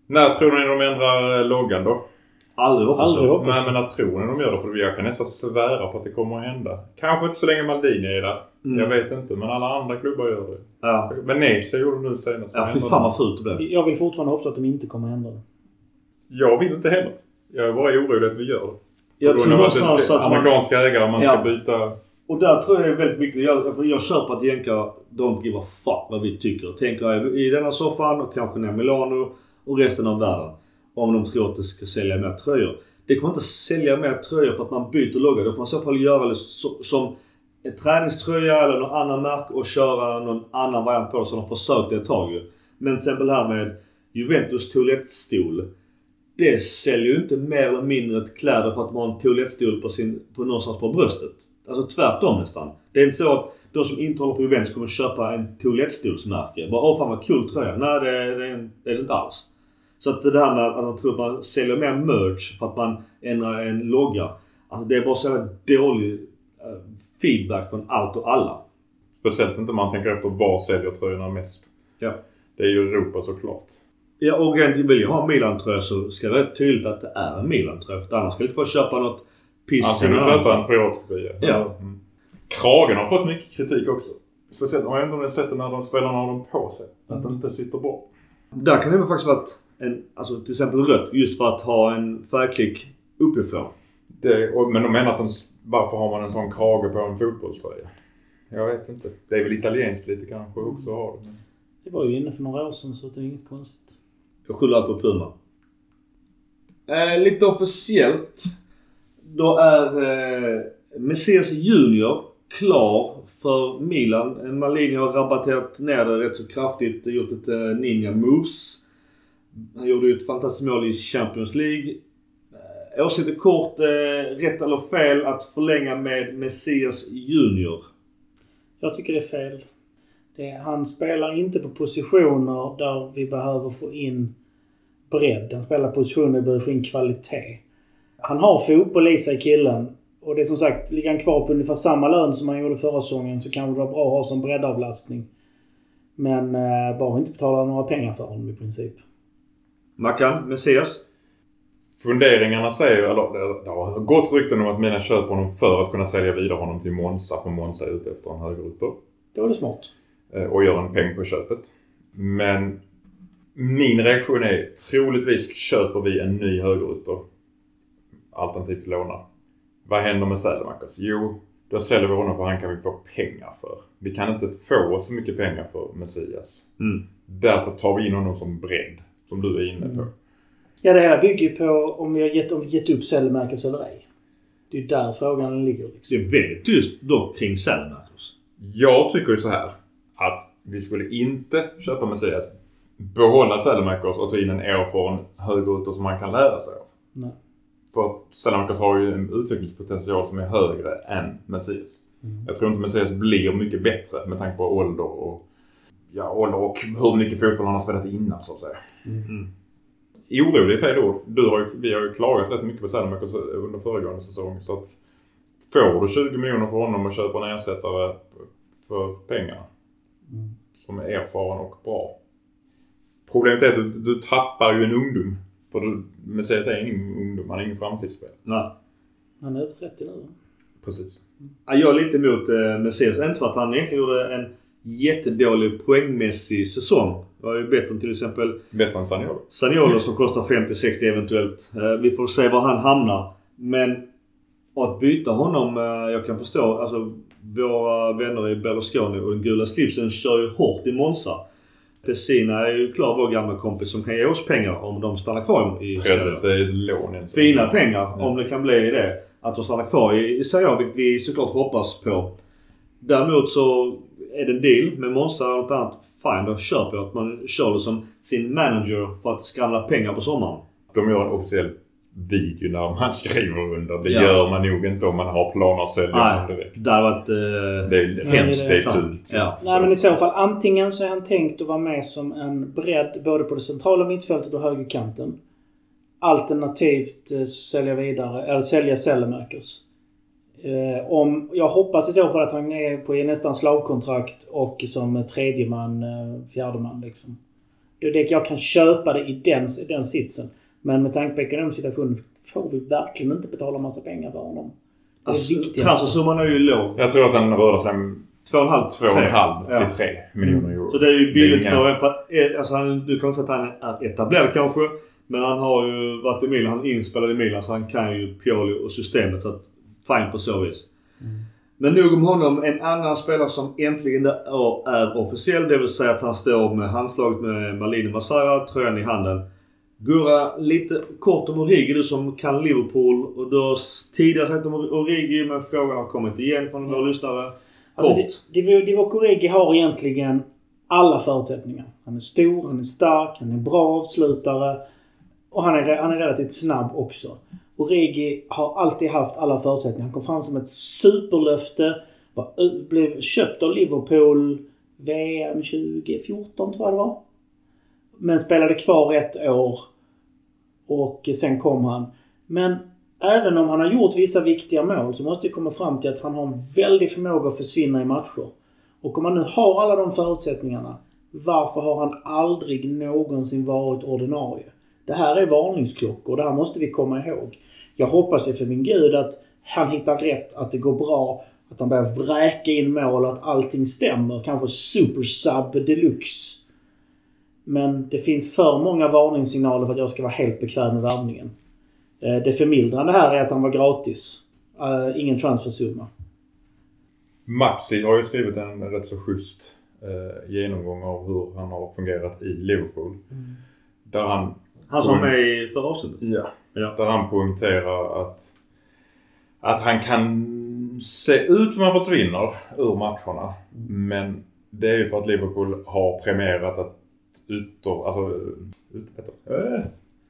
B: När tror ni de ändrar eh, loggan då?
A: Aldrig hoppas
C: Aldrig
A: jag.
C: hoppas
B: Nej men ni de gör det? För jag kan nästan svära på att det kommer att hända. Kanske inte så länge Maldini är där.
A: Mm.
B: Jag vet inte. Men alla andra klubbar gör det.
A: Ja.
B: Venezia gjorde det nu senast.
A: Ja, fy fan vad fult det blev.
C: Jag vill fortfarande hoppas att de inte kommer ändra det.
B: Jag vill inte heller. Jag är bara orolig att vi gör det.
A: Jag tror
B: att
A: någonstans
B: ska-
A: att man...
B: Amerikanska ägare, man ska
A: Ja.
B: byta...
A: Och där tror jag det är väldigt viktigt. Jag, för jag köper att jänkar don't give a fuck vad vi tycker. Tänker i denna soffan och kanske ner Milano och resten av världen. Om de tror att det ska sälja mer tröjor. Det kommer inte sälja mer tröjor för att man byter logga. Det får man i så fall göra det som en träningströja eller någon annan märke och köra någon annan variant på det som de försökt det ett tag ju. Men till exempel här med Juventus toalettstol. Det säljer ju inte mer eller mindre kläder för att man har en toalettstol på, sin, på någonstans på bröstet. Alltså tvärtom nästan. Det är inte så att de som inte håller på Juventus kommer köpa en toalettstolsmärke. Bara åh fan vad cool tröja. Nej det, det, det är det inte alls. Så att det här med att man tror att man säljer mer merch för att man ändrar en logga. Alltså det är bara så jävla dålig eh, feedback från allt och alla.
B: Speciellt inte om man tänker efter var säljer tröjorna mest.
A: Ja.
B: Det är ju Europa såklart.
A: Ja och rent vill jag ha en Milan-tröja så ska det vara tydligt att det är en Milan-tröja. För annars ska du inte bara köpa något piss.
B: Annars kan du köpa en privatkopia.
A: Ja.
B: Mm. Kragen har fått mycket kritik också. Speciellt om jag inte har sett det när de spelarna har dem på sig. Att den inte sitter bra.
A: Där kan det väl faktiskt varit en, alltså till exempel rött just för att ha en färgklick uppifrån.
B: Det, och, men de menar att den, varför har man en sån krage på en fotbollströja? Jag vet inte. Det är väl italienskt lite kanske också att ha det. Men...
C: Det var ju inne för några år sedan så det är inget konstigt.
A: Jag skyller allt på Puma. Eh, lite officiellt. Då är eh, Messias Junior klar för Milan. Malini har rabatterat ner det rätt så kraftigt. Gjort ett eh, ninja moves. Han gjorde ju ett fantastiskt mål i Champions League. Eh, Åsikter kort. Eh, rätt eller fel att förlänga med Messias Junior?
C: Jag tycker det är fel. Det, han spelar inte på positioner där vi behöver få in bredd. Han spelar positioner där vi behöver få in kvalitet. Han har fotboll i sig killen. Och det är som sagt, ligger han kvar på ungefär samma lön som han gjorde förra säsongen så kan det vara bra att ha som breddavlastning. Men eh, bara inte betala några pengar för honom i princip.
A: Mackan, Messias?
B: Funderingarna säger ju, eller det, det har gått rykten om att Milan köper honom för att kunna sälja vidare honom till Monza. För Monza är ute efter en högerytter.
C: Då är det smart.
B: eh, och gör en peng på köpet. Men min reaktion är troligtvis köper vi en ny högerytter. Alternativt lånar. Vad händer med Sälemakers? Jo, då säljer vi honom för han kan vi få pengar för. Vi kan inte få så mycket pengar för Messias.
A: Mm.
B: Därför tar vi in honom som bredd. Som du är inne på.
C: Mm. Ja, det här bygger ju på om vi har gett, om vi gett upp Sellemakers eller ej. Det är ju där frågan ligger. Liksom.
A: Det är väldigt tyst dock kring Salamakers.
B: Jag tycker ju så här. Att vi skulle inte köpa Messias. Behålla Sälemakers och ta in en erfaren högerytter som han kan lära sig av.
C: Nej.
B: För att Salamakers har ju en utvecklingspotential som är högre än Messias.
C: Mm.
B: Jag tror inte Messias blir mycket bättre med tanke på ålder och, ja, ålder och hur mycket fotboll han har spelat innan så att säga.
A: Mm.
B: Orolig är fel ord. Du har ju, vi har ju klagat rätt mycket på Salamakers under föregående säsong. Så att får du 20 miljoner för honom och köper en ersättare för pengarna
C: Mm.
B: som är erfaren och bra. Problemet är att du, du tappar ju en ungdom. För du, Messias är ingen ungdom, han är ingen framtidsspel.
A: Nej.
C: Han är över 30 nu.
B: Precis.
A: Ja, Jag är lite emot eh, Messias. Inte för att han egentligen gjorde en jättedålig poängmässig säsong. Det var ju bättre än till exempel
B: Bättre än Saniolo.
A: Saniolo som kostar 50-60 eventuellt. Eh, Vi får se var han hamnar. Men att byta honom, eh, jag kan förstå. Alltså våra vänner i Berlusconi och den gula slipsen kör ju hårt i Monza. Pessina är ju klar vår gamla kompis som kan ge oss pengar om de stannar kvar i.
B: Precis, det är ett lån än så
A: Fina pengar
B: Ja.
A: om det kan bli det. Att de stannar kvar i, i Serie A, vilket vi såklart hoppas på. Däremot så är det en deal med Monza och något annat. Fine, då köper jag att man kör det som sin manager för att skramla pengar på sommaren.
B: De gör en officiell video när man [LAUGHS] skriver under. Det
A: Ja.
B: gör man nog inte om man har planer att sälja
A: Nej,
B: direkt.
A: det hade varit... Eh,
B: Det är hemskt,
C: det
B: det
C: är
B: fult.
A: Ja.
C: Nej men i så fall antingen så är han tänkt att vara med som en bredd både på det centrala mittfältet och högerkanten. Alternativt eh, sälja vidare, eller sälja Sellemakers. Eh, om, jag hoppas i så fall att han är på nästan slavkontrakt och som tredje man, eh, fjärde man liksom. Det det jag kan köpa det i den, den sitsen. Men med tanke på ekonomisk situation får vi verkligen inte betala massa pengar för honom. Det är
A: Alltså,
C: det viktigaste.
A: transfersumman är ju låg.
B: Jag tror att den rör sig om
A: 2,5
B: 2,5
A: Ja.
B: till 3 miljoner euro.
A: Så det är ju billigt
B: Det är inga-
A: eh, Alltså han, du kan inte säga att han är etablerad kanske. Men han har ju varit i Milan. Han är inspelad i Milan så han kan ju Pioli och systemet. Så att, fine på så vis. Men nog om honom. En annan spelare som äntligen är, är officiell. Det vill säga att han står med handslaget med Malini Masara, tröjan i handen. Gurra, lite kort om Origi. Du som kan Liverpool. Och du har tidigare sagt om Origi men frågan har kommit igen från våra lyssnare.
C: Alltså,
A: Kort.
C: Div- Divock Origi har egentligen alla förutsättningar. Han är stor, han är stark, han är bra avslutare och han är, han är relativt snabb också. Origi har alltid haft alla förutsättningar. Han kom fram som ett superlöfte. Blev köpt av Liverpool VM 2014 tror jag det var. Men spelade kvar ett år. Och sen kom han. Men även om han har gjort vissa viktiga mål så måste vi komma fram till att han har en väldig förmåga att försvinna i matcher. Och om han nu har alla de förutsättningarna, varför har han aldrig någonsin varit ordinarie? Det här är varningsklockor. Det här måste vi komma ihåg. Jag hoppas ju för min gud att han hittar rätt, att det går bra, att han börjar vräka in mål, att allting stämmer. Kanske super sub deluxe. Men det finns för många varningssignaler för att jag ska vara helt bekväm med värvningen. Eh, Det förmildrande här är att han var gratis. Eh, Ingen transfersumma.
B: Maxi har ju skrivit en rätt så schysst eh, genomgång av hur han har fungerat i Liverpool. Där han,
A: Han som var med i förra avsnittet.
B: ja,
A: Ja.
B: där han poängterar att, att han kan se ut som han försvinner ur matcherna. Men det är ju för att Liverpool har premierat att ytter, alltså, ut, äh,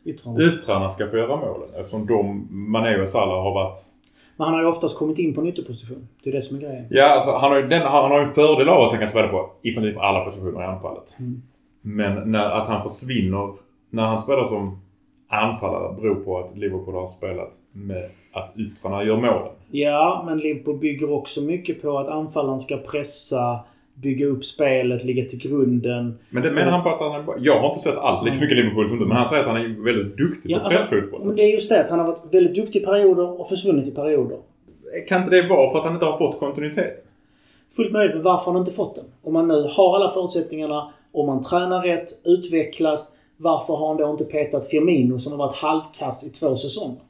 C: Yttrande.
B: yttrarna ska få göra målen. Eftersom de, Mané och Salah har varit
C: Men han har ju oftast kommit in på en ytterposition. Det är det som är grejen.
B: Ja, alltså, han har ju den, han har ju en fördel av att han kan spela på i princip alla positioner i anfallet.
C: Mm.
B: Men när, att han försvinner när han spelar som anfallare beror på att Liverpool har spelat med att yttrarna gör målen.
C: Ja, men Liverpool bygger också mycket på att anfallaren ska pressa, bygga upp spelet, ligga till grunden.
B: Men det menar han på att han är. Jag har inte sett alls lika mycket Liverpool som du, men han säger att han är väldigt duktig
C: Ja,
B: på
C: alltså,
B: pressfotboll.
C: men det är just det att han har varit väldigt duktig i perioder och försvunnit i perioder.
B: Kan inte det vara för att han inte har fått kontinuitet?
C: Fullt möjligt, men varför har han inte fått den? Om man nu har alla förutsättningarna, om man tränar rätt, utvecklas. Varför har han då inte petat Firmino som har varit halvkass i två säsonger?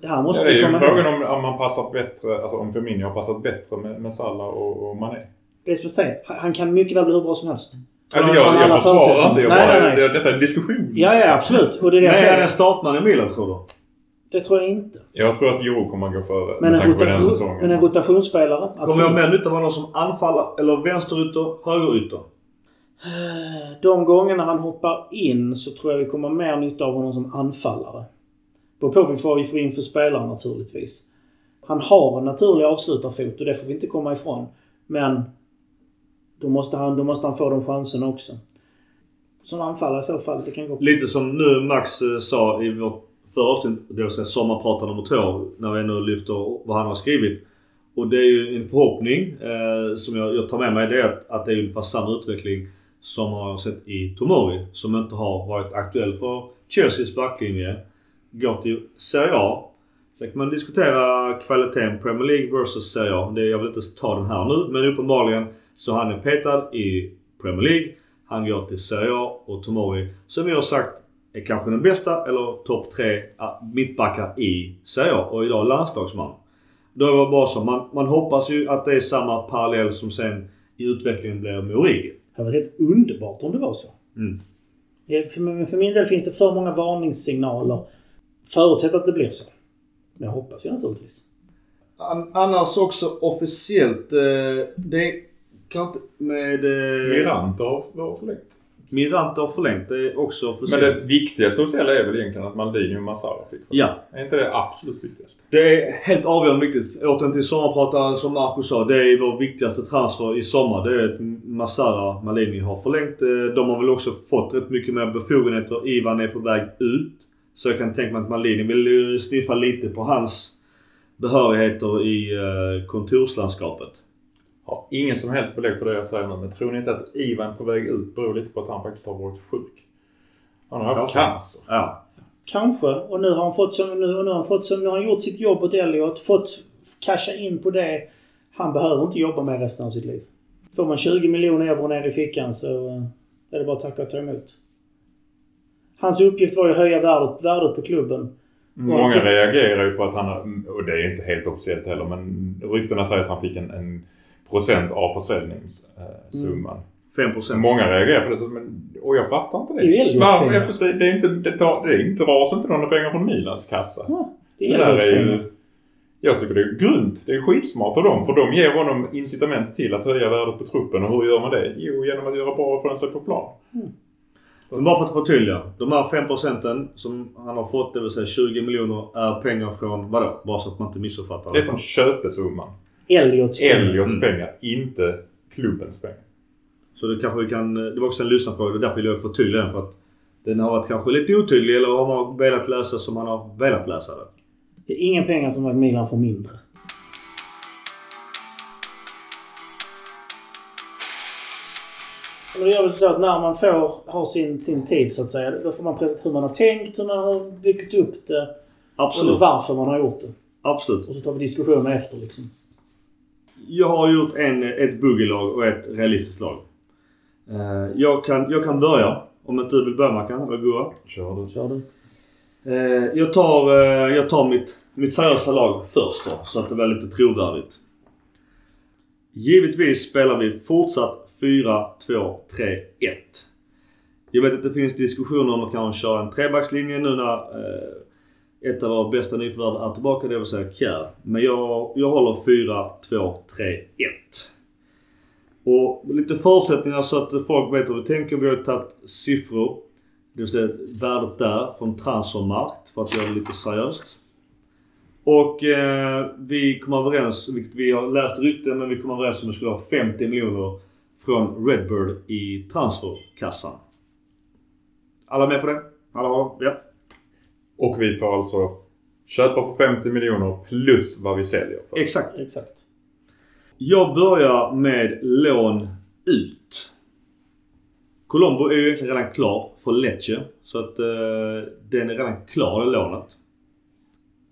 C: Det här måste
B: Ja, det är ju
C: komma
B: frågan om, om man passar bättre, alltså om Firmino har passat bättre med, med Salah och, och Mané.
C: Det är som jag säger, han kan mycket väl bli hur bra som helst.
B: Alltså, jag, jag försvarar inte, jag
C: nej,
B: bara,
C: nej, nej.
B: Det, detta är en diskussion.
C: Ja, ja, absolut. Och det är det jag
A: Men är en startman i Milan tror du?
C: Det tror jag inte.
B: Jag tror att Jiro kommer att gå före
C: Men
B: med
C: en, rota- men en rotationsspelare?
A: Kommer jag mer nytta av honom som anfallare eller vänsterytter, högerytter?
C: De gångerna han hoppar in så tror jag vi kommer ha mer nytta av honom som anfallare. Beror på vad vi får in för spelare naturligtvis. Han har en naturlig avslutarfot och det får vi inte komma ifrån. Men då måste han, då måste han få de chanserna också. Som anfallare i så fall. Det kan gå.
A: Lite som nu Max eh, sa i vårt förra avsnitt, det vill säga sommarprata nummer två, när vi nu lyfter vad han har skrivit. Och det är ju en förhoppning eh, som jag, jag tar med mig. Det är att, att det är ungefär samma utveckling som har sett i Tomori. Som inte har varit aktuell för Chelseas backlinje. Går till Serie A. Sen kan man diskutera kvaliteten Premier League versus Serie A. Det, jag vill inte ta den här nu. Men uppenbarligen så han är petad i Premier League. Han går till Serie A och Tomori, som vi har sagt, är kanske den bästa eller topp tre mittbackar i Serie A och idag landslagsman. Då är det bara så. Man, man hoppas ju att det är samma parallell som sen i utvecklingen blir med Origi.
C: Det hade varit helt underbart om det var så.
A: Mm.
C: För, min del finns det för många varningssignaler. Förutsatt att det blir så. Men jag hoppas ju naturligtvis.
A: An- Annars också officiellt. Eh, det kan inte med... Eh,
B: Mirante har, har förlängt.
A: Mirante har förlängt. Det också
B: Men
A: officiellt.
B: det viktigaste officiella är väl egentligen att Maldini och Massara fick förlängt.
A: Ja.
B: Är inte det absolut viktigaste?
A: Det är helt avgörande viktigt. Återigen till sommarprataren som Marcus sa. Det är vår viktigaste transfer i sommar. Det är att Masara Malini har förlängt. Eh, De har väl också fått rätt mycket mer befogenheter. Ivan är på väg ut. Så jag kan tänka mig att Malini vill sniffa lite på hans behörigheter i eh, kontorslandskapet.
B: Har ingen som helst belägg för det jag säger nu. Men tror ni inte att Ivan på väg ut beror lite på att han faktiskt har varit sjuk? Han har haft cancer.
A: Ja.
C: Kanske. Och nu har han fått som, nu, och nu har han fått som, nu har han gjort sitt jobb åt Elliot. Fått casha in på det. Han behöver inte jobba med resten av sitt liv. Får man 20 miljoner euro ner i fickan så eh, är det bara att tacka och ta emot. Hans uppgift var ju att höja värdet, värdet på klubben.
B: Många
C: för-
B: reagerar ju på att han och det är ju inte helt officiellt heller, men ryktena säger att han fick en, en procent av försäljningssumman.
A: 5%.
B: Många reagerar på det, men, och jag fattar inte det.
C: Det är ju
B: Varför? det, det är inte, det, tar, det är inte, dras inte några pengar från Milans kassa.
C: Ja, det
B: Det
C: är Elliot
B: är ju, jag tycker det är grunt. Det är skitsmart av dem. För de ger honom incitament till att höja värdet på truppen. Och hur gör man det? Jo, genom att göra bra ifrån sig på plan.
A: Men bara för att förtydliga. De här 5 procenten som han har fått, det vill säga 20 miljoner, är pengar från vadå? Bara så att man inte missuppfattar.
B: Det är från köpesumman.
C: Elliots pengar.
B: Elliots
A: Mm.
B: pengar, inte klubbens pengar.
A: Så det kanske vi kan... Det var också en lyssnarfråga. Det är därför vill jag förtydliga den. För att den har varit kanske lite otydlig eller har man velat läsa som man har velat läsa det.
C: Det är inga pengar som att Milan får mindre. Eller gör vi så att när man får ha sin, sin tid så att säga, då får man presentera hur man har tänkt, hur man har byggt upp det och
A: Absolut.
C: varför man har gjort det.
A: Absolut.
C: Och så tar vi diskussioner efter liksom.
A: Jag har gjort en, ett buggelag och ett realistiskt lag. Eh, Jag kan, jag kan börja. Om inte du vill börja Mackan, eller Gurra.
B: Kör du.
C: Kör du.
A: Eh, Jag tar, eh, jag tar mitt, mitt seriösa lag först då, så att det blir lite trovärdigt. Givetvis spelar vi fortsatt 4, 2, 3, 1. Jag vet att det finns diskussioner om att kanske köra en trebackslinje nu när ett av våra bästa nyförvärv är tillbaka, det vill säga Kjär. Men jag, jag håller 4, 2, 3, 1. Och lite förutsättningar så att folk vet hur vi tänker. Vi har tagit siffror. Det vill säga värdet där från transfermarkt för att göra det lite seriöst. Och eh, vi kom överens, vilket vi har läst rykten, men vi kom överens om att vi skulle ha 50 miljoner från Redbird i transferkassan. Alla med på det? Alla har? Ja.
B: Och vi får alltså köpa för 50 miljoner plus vad vi säljer för.
A: Exakt.
C: Exakt.
A: Jag börjar med lån ut. Colombo är ju egentligen redan klar för Lecce. Så att eh, den är redan klar, det lånet.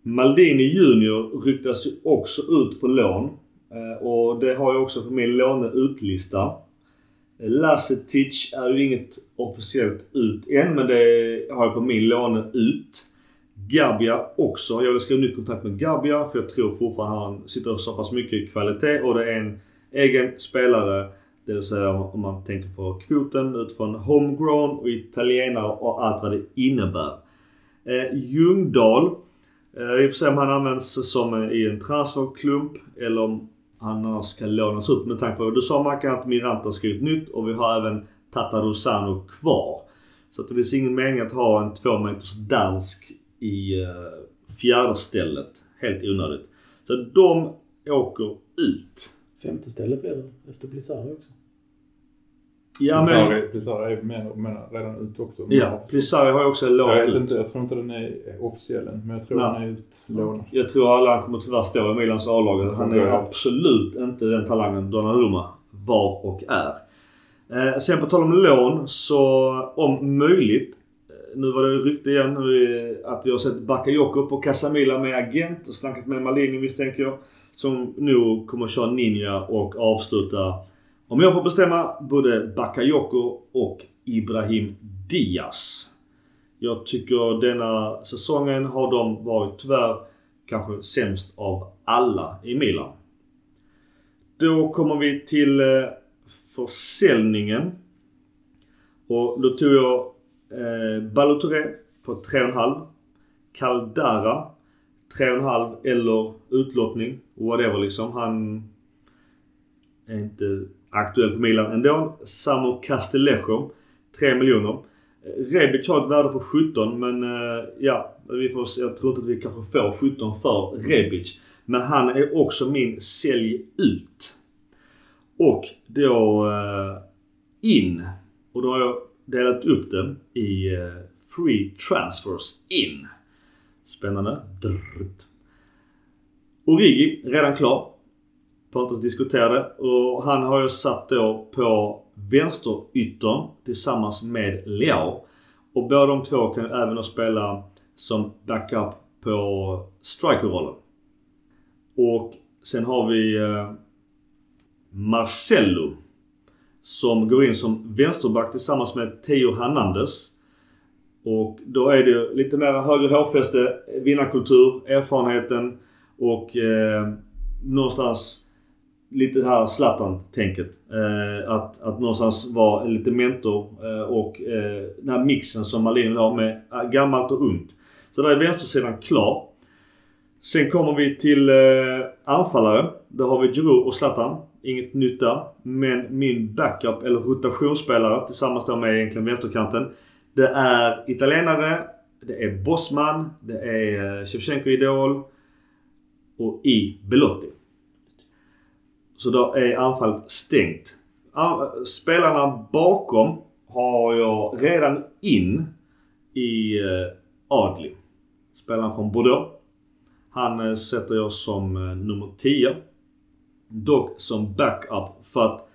A: Maldini Junior ryktas ju också ut på lån. Eh, och det har jag också på min låneutlista. Lasetic är ju inget officiellt ut än, men det har jag på min låne ut. Gabia också. Jag vill skriva nytt kontrakt med Gabia för jag tror fortfarande han sitter så pass mycket i kvalitet och det är en egen spelare. Det vill säga om man tänker på kvoten utifrån homegrown och italienare och allt vad det innebär. Eh, Ljungdahl. Eh, I och för sig om han används som eh, i en transferklump eller om han annars ska lånas ut med tanke på vad du sa Mackan att Mirant har skrivit nytt och vi har även Tata Rosano kvar. Så att det finns ingen mening att ha en två meters dansk i uh, fjärde stället. Helt onödigt. Så de åker ut.
C: Femte stället blir det. Efter Blizzard också.
A: Ja men...
B: Pizarro är menar, menar redan ute också.
A: Ja, Plisari har ju också en lån
B: Jag vet inte, jag tror inte den är officiell än. Men jag tror
A: Nej.
B: den är utlånad.
A: Jag tror alla kommer tyvärr stå i Milans A-lag. Han är absolut inte den talangen Donnarumma var och är. Eh, sen på tal om lån så om möjligt. Nu var det rykte igen att vi har sett Bakayoko på Casamila med agent och snackat med Malini misstänker jag. Som nu kommer köra Ninja och avsluta, om jag får bestämma, både Bakayoko och Ibrahim Diaz. Jag tycker denna säsongen har de varit tyvärr kanske sämst av alla i Milan. Då kommer vi till eh, försäljningen. Och då tog jag eh, på 3,5. Caldara 3,5 eller utlottning. Whatever liksom. Han är inte aktuell för Milan ändå. Samo Castellejo 3 miljoner. Eh, Rebic har ett värde på 17 men eh, ja, vi får, jag tror inte att vi kanske får 17 för Rebic. Men han är också min sälj ut. Och då eh, in. Och då har jag delat upp den i eh, Free Transfers In. Spännande. Drrrt. Origi, redan klar. Får inte diskutera det. Och han har ju satt då på vänsteryttern tillsammans med Leao. Och båda de två kan ju även spela som backup på strikerrollen. Och sen har vi eh, Marcello. Som går in som vänsterback tillsammans med Theo Hernandez. Och då är det lite mer högre hårfäste, vinnarkultur, erfarenheten och eh, någonstans lite det här Zlatan-tänket. Eh, att, att någonstans vara lite mentor eh, och eh, den här mixen som Malin har med eh, gammalt och ungt. Så där är vänstersidan klar. Sen kommer vi till eh, anfallare. Där har vi Giroud och Zlatan. Inget nytt där. Men min backup, eller rotationsspelare tillsammans då med egentligen vänsterkanten. Det är italienare, det är Bosman, det är eh, Shevchenko Idol och i Belotti. Så då är anfallet stängt. Spelarna bakom har jag redan in i eh, Adli. Spelaren från Bordeaux. Han eh, sätter jag som nummer 10. Dock som backup för att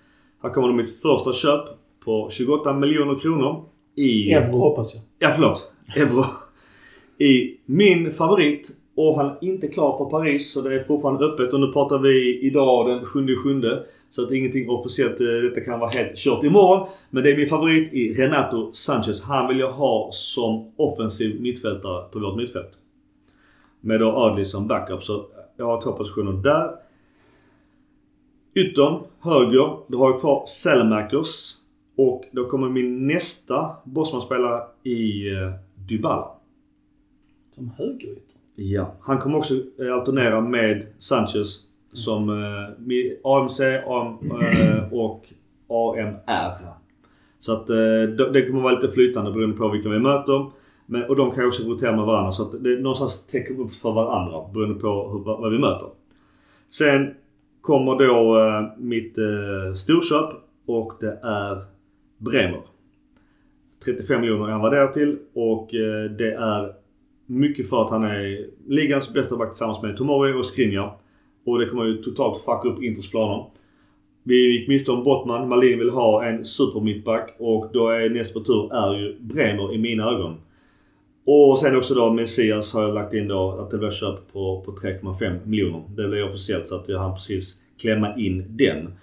A: här kommer mitt första köp på 28 miljoner kronor. I...
C: Euro hoppas jag.
A: Ja, förlåt. Euro. I min favorit. Och han är inte klar för Paris så det är fortfarande öppet. Och nu pratar vi idag den 7 sjunde. Så att ingenting officiellt. eh, Detta kan vara helt kört imorgon. Men det är min favorit i Renato Sanchez. Han vill jag ha som offensiv mittfältare på vårt mittfält. Med då Adli som backup. Så jag har två positioner där. Yttern, höger. Då har jag kvar Selmakers. Och då kommer min nästa Bosman-spelare i eh, Dybala.
C: Som högerytter.
A: Ja. Han kommer också eh, alternera med Sanchez som eh, AMC AM, eh, och AMR. Så att eh, det kommer vara lite flytande beroende på vilka vi möter. Men, och de kan ju också rotera med varandra så att det någonstans täcker upp för varandra beroende på hur, vad vad vi möter. Sen kommer då eh, mitt eh, storköp och det är Bremer. 35 miljoner är han värderad till och eh, det är mycket för att han är ligans bästa back tillsammans med Tomori och Skriniar. Och det kommer ju totalt fucka upp Inters planer. Vi gick miste om Bottman. Malin vill ha en supermittback och då är näst på tur är ju Bremer i mina ögon. Och sen också då Messias har jag lagt in då att det blir köp på, på 3,5 miljoner. Det blev officiellt så att jag hann precis klämma in den.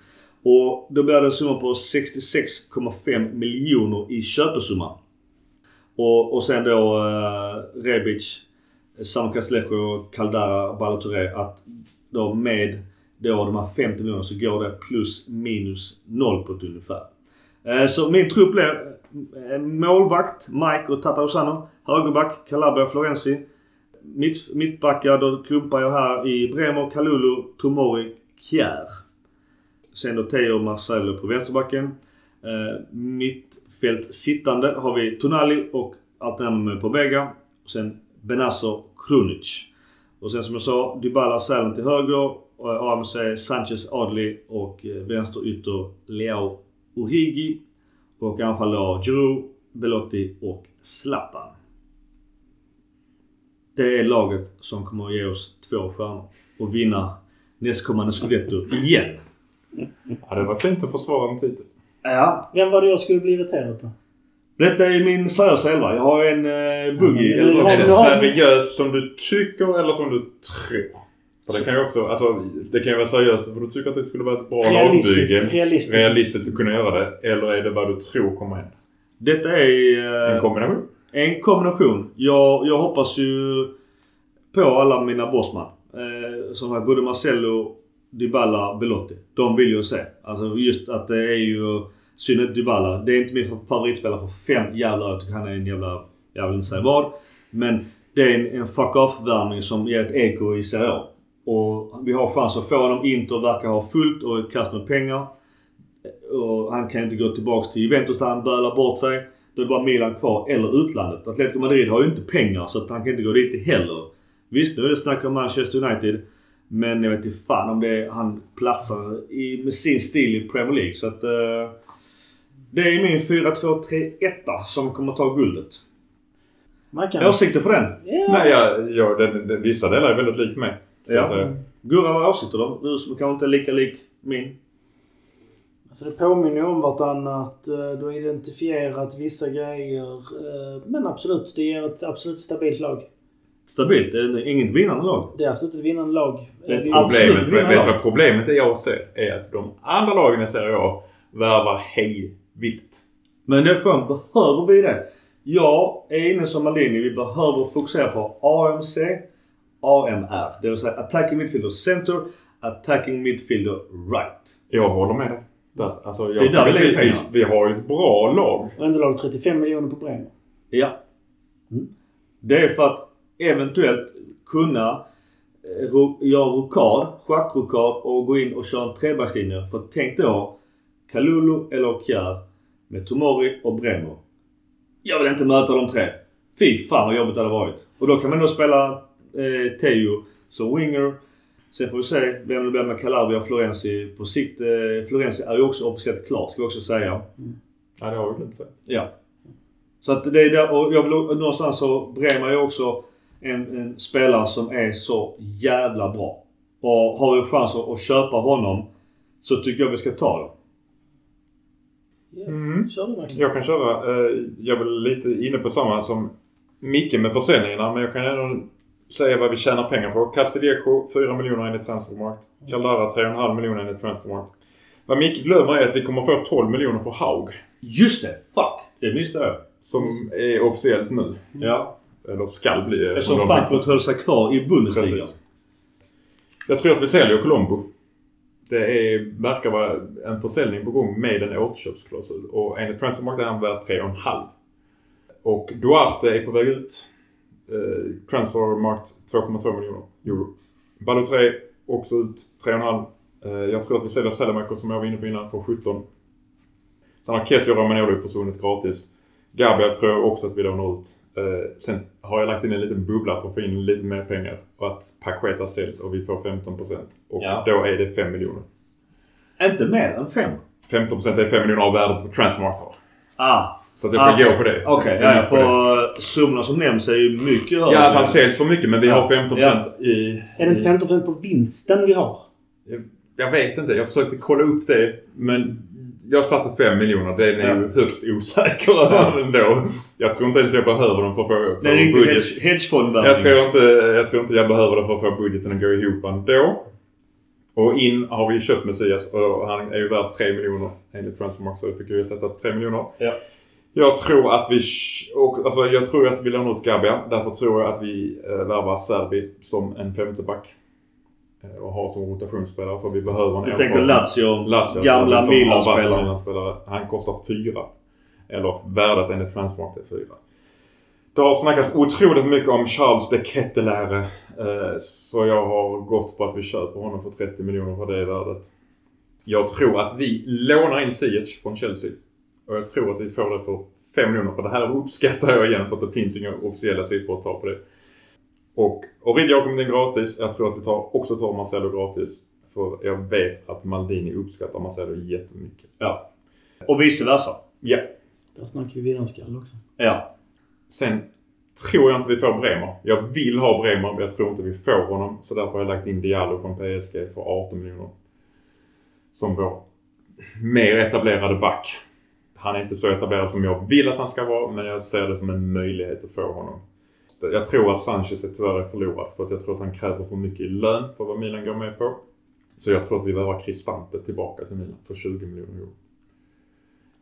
A: Och då blir det en summa på 66,5 miljoner i köpesumma. Och, och sen då eh, Rebic, Sam och Caldara Balotelli att då med då de här 50 miljonerna så går det plus minus noll på ett ungefär. Eh, Så min trupp blir eh, målvakt Mike och Tata Osano. Högerback Calabria Florenzi. Mitt, mittbackar då klumpar jag här i Bremer, Kalulu, Tomori, Kjär. Sen då Teo Marcelo på vänsterbacken. Eh, mittfält sittande har vi Tonali och alternativ på Bega. Sen Benazzo Krunic. Och sen som jag sa, Dybala Sälen till höger. Eh, och AMC Sanchez Adli och eh, vänster vänsterytter Leo Origi. Och anfall då Giroud, Belotti och Zlatan. Det är laget som kommer att ge oss två stjärnor och vinna nästkommande scudetto igen.
B: Ja, det var fint att försvara en titel.
A: Ja,
C: Vem var det jag skulle bli irriterad på?
A: detta är min seriösa elva. Jag har en eh, boogie.
C: Ja, men
B: Är det seriöst som du tycker eller som du tror? För det kan ju också, alltså det kan ju vara seriöst för du tycker att det skulle vara ett bra
C: Realistiskt.
B: lagbygge.
C: Realistiskt.
B: Realistiskt att kunna göra det. Eller är det vad du tror kommer hända?
A: Detta är...
B: En
A: Eh,
B: kombination?
A: En kombination. Jag, jag hoppas ju på alla mina bossman. Eh, som är både Marcello, Dybala, Belotti. De vill ju se. Alltså just att det är ju... Synnerhet Dybala. Det är inte min favoritspelare för fem jävla år. Jag tycker han är en jävla... Jag vill inte säga vad. Men det är en, en fuck off-värmning som ger ett eko i Serie A. Och vi har chans att få honom. Inter verkar ha fullt och kast med pengar. Och han kan inte gå tillbaka till Juventus där han bölar bort sig. Då är det bara Milan kvar eller utlandet. Atletico Madrid har ju inte pengar så att han kan inte gå dit heller. Visst, nu är det snack om Manchester United. Men jag vet inte fan om det är, han platsar i, med sin stil i Premier League. Så att... Eh, det är min 4-2-3-1 som kommer ta guldet. Åsikter på den?
C: Ja.
B: Nej, jag, jag, den, den, vissa delar är väldigt likt mig.
A: Ja.
B: säga.
A: Gurra, vad åsikter då? Du som kanske inte är lika lik min.
C: Alltså det påminner ju om vartannat. eh, Du har identifierat vissa grejer. eh, Men absolut, det ger ett absolut stabilt lag.
A: Stabilt. Det är inget vinnande lag.
C: Det är absolut ett vinnande lag.
A: Det absolut
B: Problemet, vet,
A: vinnarlag.
B: vet vad problemet är jag ser? Är att de andra lagen i Serie A värvar hej vilt.
A: Men det är behöver vi det? Jag är inne som Malini. Vi behöver fokusera på AMC, AMR. Det vill säga attacking midfielder center, attacking midfielder right.
B: Jag håller med dig. Där. Alltså, jag
A: Det är där vi lägger
B: vi,
A: pengarna.
B: vi, har ju ett bra lag.
C: Och ändå lag 35 miljoner på Bremer.
A: Ja. Det är för att eventuellt kunna eh, göra rokad, schackrokad och gå in och köra en trebackslinje. För tänk då Kalulu eller Kjär med Tomori och Bremer. Jag vill inte möta de tre. Fy fan vad jobbigt det hade varit. Och då kan man då spela eh, Teo som winger. Sen får vi se vem det blir med Calabria och Florenzi. På sikt, eh, Florenzi är ju också officiellt klar ska vi också säga.
B: Ja, det har vi glömt.
A: Ja. Så att det är där, och jag vill någonstans så Bremer är också en, en spelare som är så jävla bra. Och har vi chans att, att köpa honom så tycker jag vi ska ta det.
C: Yes.
B: Mm.
C: Kör du Marcus.
B: Jag kan köra. Eh, jag är väl lite inne på samma som Micke med försäljningarna. Men jag kan ändå säga vad vi tjänar pengar på. Castillejo 4 miljoner enligt Transfermarkt. Caldara 3,5 miljoner enligt Transfermarkt. Vad Micke glömmer är att vi kommer få 12 miljoner för Haug.
A: Just det! Fuck! Det missade jag.
B: Som är officiellt nu.
A: Ja.
B: Eller skall bli. eftersom
A: Frankfurt höll sig kvar i Bundesliga.
B: Precis. Jag tror att vi säljer Colombo. Det är, verkar vara en försäljning på gång med en återköpsklausul. Och enligt Transfermarkt är han värd 3,5. Och Duarte är på väg ut. Eh, Transfermarkt 2,2 miljoner euro. Balotelli också ut 3,5. Eh, jag tror att vi säljer Selemaker som jag var inne på innan för 17. Sen har Kessie och Romagnoli försvunnit gratis. Gabriel tror jag också att vi lånar ut. Eh, sen har jag lagt in en liten bubbla för att få in lite mer pengar. Och att Paqueta säljs och vi får 15%. Och
A: Ja.
B: då är det 5 miljoner.
A: Inte mer än fem.
B: 15% är 5 miljoner av värdet på Transfermarkt har.
A: Ah.
B: Så att jag får
A: Ah,
B: gå på det.
A: Okej,
B: är
A: ja, för summorna som nämns är ju mycket högre.
B: Ja, att han säljs för mycket men vi
A: Ja.
B: har 15% i...
C: Är det inte
B: i-
C: 15% på vinsten vi har?
B: Jag, jag vet inte. Jag försökte kolla upp det. Men jag satte 5 miljoner. Det är
A: Ja.
B: ju högst osäker över [LAUGHS] ändå. Jag tror inte ens jag behöver den för att få för
A: Det är ingen
B: budget.
A: hedge, hedgefondvärvning.
B: Jag tror, inte, jag tror inte jag behöver det för att få budgeten att gå ihop ändå. Och in har vi köpt Messias och han är ju värd 3 miljoner enligt Transfermarkt så jag fick ju sätta 3 miljoner.
A: Ja.
B: Jag tror att vi... Och, alltså, jag tror att vi lånar ut Gabia. Därför tror jag att vi eh, värvar Serbi som en femteback. Eh, och har som rotationsspelare för vi behöver en
A: Du tänker Lazio,
B: Lazio,
A: gamla Milan-spelare.
B: Han kostar fyra. Eller värdet enligt Transmarkt är fyra. Det har snackats otroligt mycket om Charles de Kettelare. Eh, så jag har gått på att vi köper honom för 30 miljoner för det värdet. Jag tror att vi lånar in Ziyech från Chelsea. Och jag tror att vi får det för 5 miljoner. För det här uppskattar jag igen för att det finns inga officiella siffror att ta på det. Och Origia har kommit in gratis. Jag tror att vi tar, också tar Marcelo gratis. För jag vet att Maldini uppskattar Marcelo jättemycket.
A: Ja. Och vice versa.
B: Ja.
C: Där snackar vi vinnarskall också.
A: Ja.
B: Sen tror jag inte vi får Bremer. Jag vill ha Bremer men jag tror inte vi får honom. Så därför har jag lagt in Diallo från PSG för 18 miljoner. Som vår mer etablerade back. Han är inte så etablerad som jag vill att han ska vara men jag ser det som en möjlighet att få honom. Jag tror att Sanchez är tyvärr är förlorad för att jag tror att han kräver för mycket i lön för vad Milan går med på. Så jag tror att vi behöver Cristante tillbaka till Milan för 20 miljoner euro.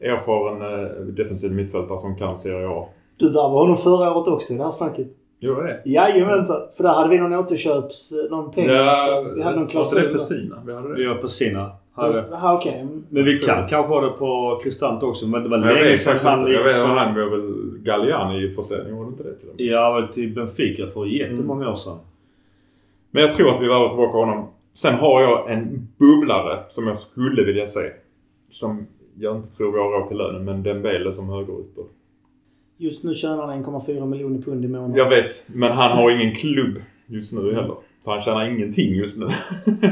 B: Erfaren eh, defensiv mittfältare som kan Serie A.
C: Du värvade honom förra året också i det här snacket.
B: Gjorde det?
C: Jajamensan. För där hade vi någon återköps... Någon pengar. vi hade någon
B: var
C: klausul.
B: det
C: där.
B: Pessina? Vi hade det.
A: gör Pessina.
C: Okej. Mm.
A: Men vi kan kanske ha det på Kristant också. Men det var
B: Jag
A: länge
B: vet
A: sedan han.
B: Jag vet, han var väl Galliani i försäljning, var det inte det till och med?
A: Ja, väl till Benfica för jättemånga år sedan.
B: Men jag tror att vi värvar tillbaka honom. Sen har jag en bubblare som jag skulle vilja se. Som jag inte tror vi har råd till lönen, men Dembele som högerytter.
C: Just nu tjänar han 1,4 miljoner pund i månaden.
B: Jag vet, men han har ingen klubb just nu heller. Så han tjänar ingenting just nu.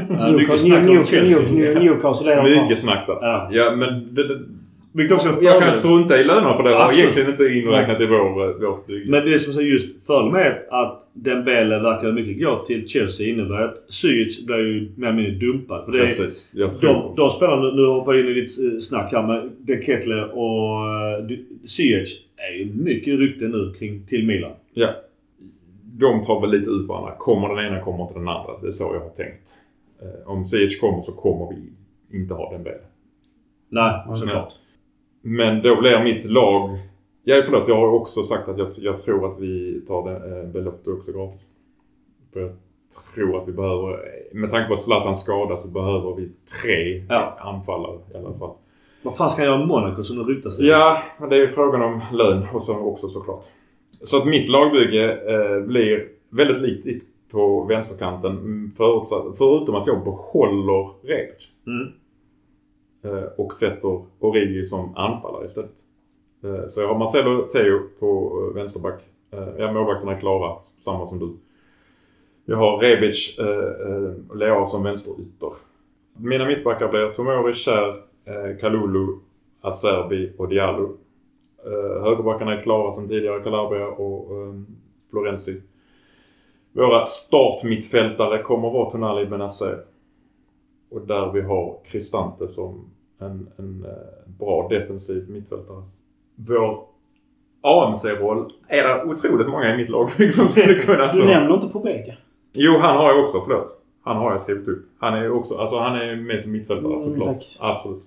A: Ja, [LAUGHS] mycket snack om Chelsea.
C: New- New- Newcastle är
B: Mycket snack där.
A: Ja.
B: Ja, men det, det,
A: Vilket också
B: Jag kan strunta i lönerna för det har egentligen inte inräknat i vår, eh, vårt bygge.
A: Men det som är just fördelen med att Dembele verkar mycket gå till Chelsea innebär att Ziyech blir ju mer eller mindre dumpad. För det är,
B: Precis. Jag tror
A: de, de spelarna, nu- hoppar jag in i ditt eh, snack här med De Kettler och uh, Ziyech är ju mycket rykte nu kring till Milan.
B: Ja. De tar väl lite ut varandra. Kommer den ena kommer inte den andra. Det är så jag har tänkt. Eh, Om Ziyech kommer så kommer vi inte ha den bättre.
A: Nej,
C: Ja,
A: såklart.
B: Men då blir mitt lag... Ja, förlåt. Jag har också sagt att jag, jag tror att vi tar den, eh, Belotti också gratis. För jag tror att vi behöver... Med tanke på att Zlatan skadad så behöver vi tre
A: Ja.
B: anfallare i alla fall.
A: Vad fan ska jag göra Monaco som det ryktas?
B: Ja, men det är ju frågan om lön och så också såklart. Så att mitt lagbygge eh, blir väldigt likt ditt på vänsterkanten. mm, Förutsatt, förutom att jag behåller Rebic.
A: Mm.
B: Eh, och sätter Origi som anfallare istället. Eh, så jag har Marcelo Theo på eh, vänsterback. Ja, målvakterna är klara. Samma som du. Jag har Rebic och Leao som vänsterytter. Mina mittbackar blir Tomori, Kär, Kalulu, Acerbi och Diallo. Eh, högerbackarna är klara sedan tidigare. Calabria och eh, Florenzi. Våra startmittfältare kommer vara Tonali Benazer. Och där vi har Cristante som en, en eh, bra defensiv mittfältare. Vår AMC-roll är det otroligt många i mitt lag som skulle [LAUGHS] kunna
C: Du nämner inte Pobega.
B: Jo, han har jag också. Förlåt. Han har jag skrivit upp. Han är också, alltså han är med som mittfältare
C: Mm,
B: såklart.
C: tack.
B: Absolut.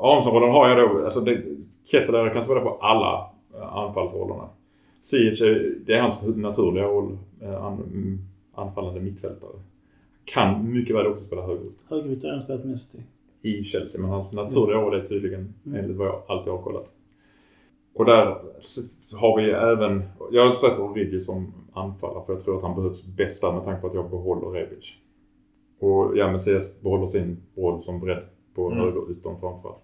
B: Armsrollen har jag då, alltså det, Ketteler kan spela på alla eh, anfallsrollerna. Är- det är hans naturliga roll. eh, An, mm, anfallande mittfältare. Kan mycket väl också spela högerut
C: Högerytter har han spelat mest i.
B: i Chelsea. Men hans naturliga roll är tydligen,
C: Mm.
B: enligt vad jag alltid har kollat. Och där har vi även, jag sätter Origi som anfallare för jag tror att han behövs bäst där med tanke på att jag behåller Rebic. Och ja, men CS behåller sin roll som bredd på
A: Mm.
B: högerytan framförallt.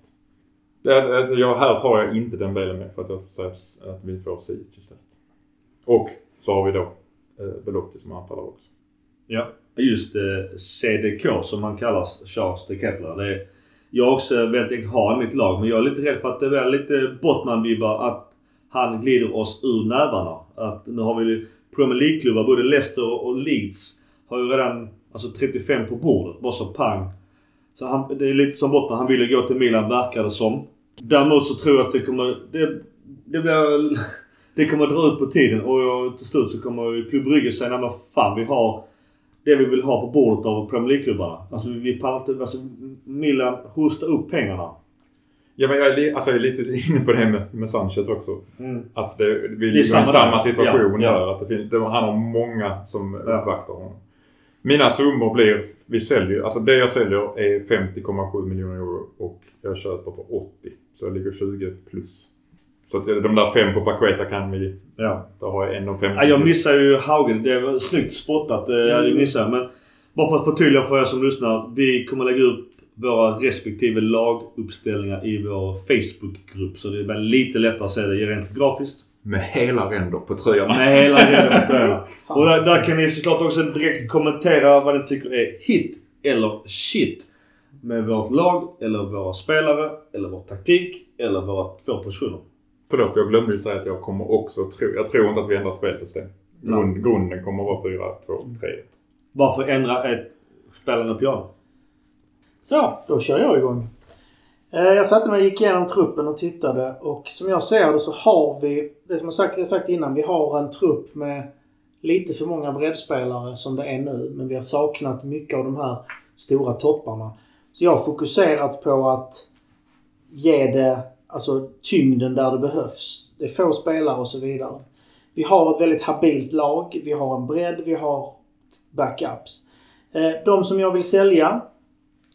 B: Det, alltså, jag, här tar jag inte den delen med för att jag säger att vi får Ziyech istället. Och så har vi då eh, Belotti som anfallare också.
A: Ja, just eh, CDK som han kallas, Charles de Kettler. Det är, jag har också väldigt enkelt ha i mitt lag men jag är lite rädd för att det är lite Bottman-vibbar att han glider oss ur nävarna. Att nu har vi Premier League-klubbar, både Leicester och Leeds har ju redan alltså 35 på bordet. Bara så pang. Så han, det är lite som Bottman. Han ville gå till Milan verkar det som. Däremot så tror jag att det kommer... Det, det blir... Det kommer att dra ut på tiden och till slut så kommer Klubb Brygge säga nej men fan vi har det vi vill ha på bordet av Premier League-klubbarna. Alltså vi pallar inte... Alltså Milan hostar upp pengarna.
B: Ja, men jag är, li- alltså, jag är lite [LAUGHS] inne på det med, med Sanchez också. Att det, vi ligger i
A: samma
B: situation
A: ja.
B: där. Att det finns, det, han har många som
A: Ja.
B: uppvaktar honom. Mina summor blir, vi säljer, alltså det jag säljer är 50,7 miljoner euro och jag köper för 80. Så jag ligger 20 plus. Så att de där fem på Paqueta kan vi,
A: Ja.
B: där har jag 1,50.
A: ja jag missar ju Haugen. Det var snyggt spottat. eh, Jag
C: Mm.
A: missade. Men bara för att förtydliga för er som lyssnar. Vi kommer lägga upp våra respektive laguppställningar i vår Facebookgrupp. Så det blir lite lättare att se det rent grafiskt.
B: Med hela ränder på tröjan.
A: Med hela grejen på [LAUGHS] tröjorna.
C: Fan,
A: Och där, där kan ni såklart också direkt kommentera vad ni tycker är hit eller shit. Med vårt lag, eller våra spelare, eller vår taktik, eller våra två positioner.
B: Förlåt, jag glömde ju säga att jag kommer också tro, jag tror inte att vi ändrar spelsystem. Grund, grunden kommer att vara 4, 2, 3, 1.
A: Varför ändra ett spelande piano?
C: Så, då kör jag igång. Eh, Jag satte mig och gick igenom truppen och tittade och som jag ser det så har vi, det som jag sagt, jag sagt innan, vi har en trupp med lite för många breddspelare som det är nu. Men vi har saknat mycket av de här stora topparna. Så jag har fokuserat på att ge det alltså, tyngden där det behövs. Det är få spelare och så vidare. Vi har ett väldigt habilt lag. Vi har en bredd. Vi har backups. Eh, de som jag vill sälja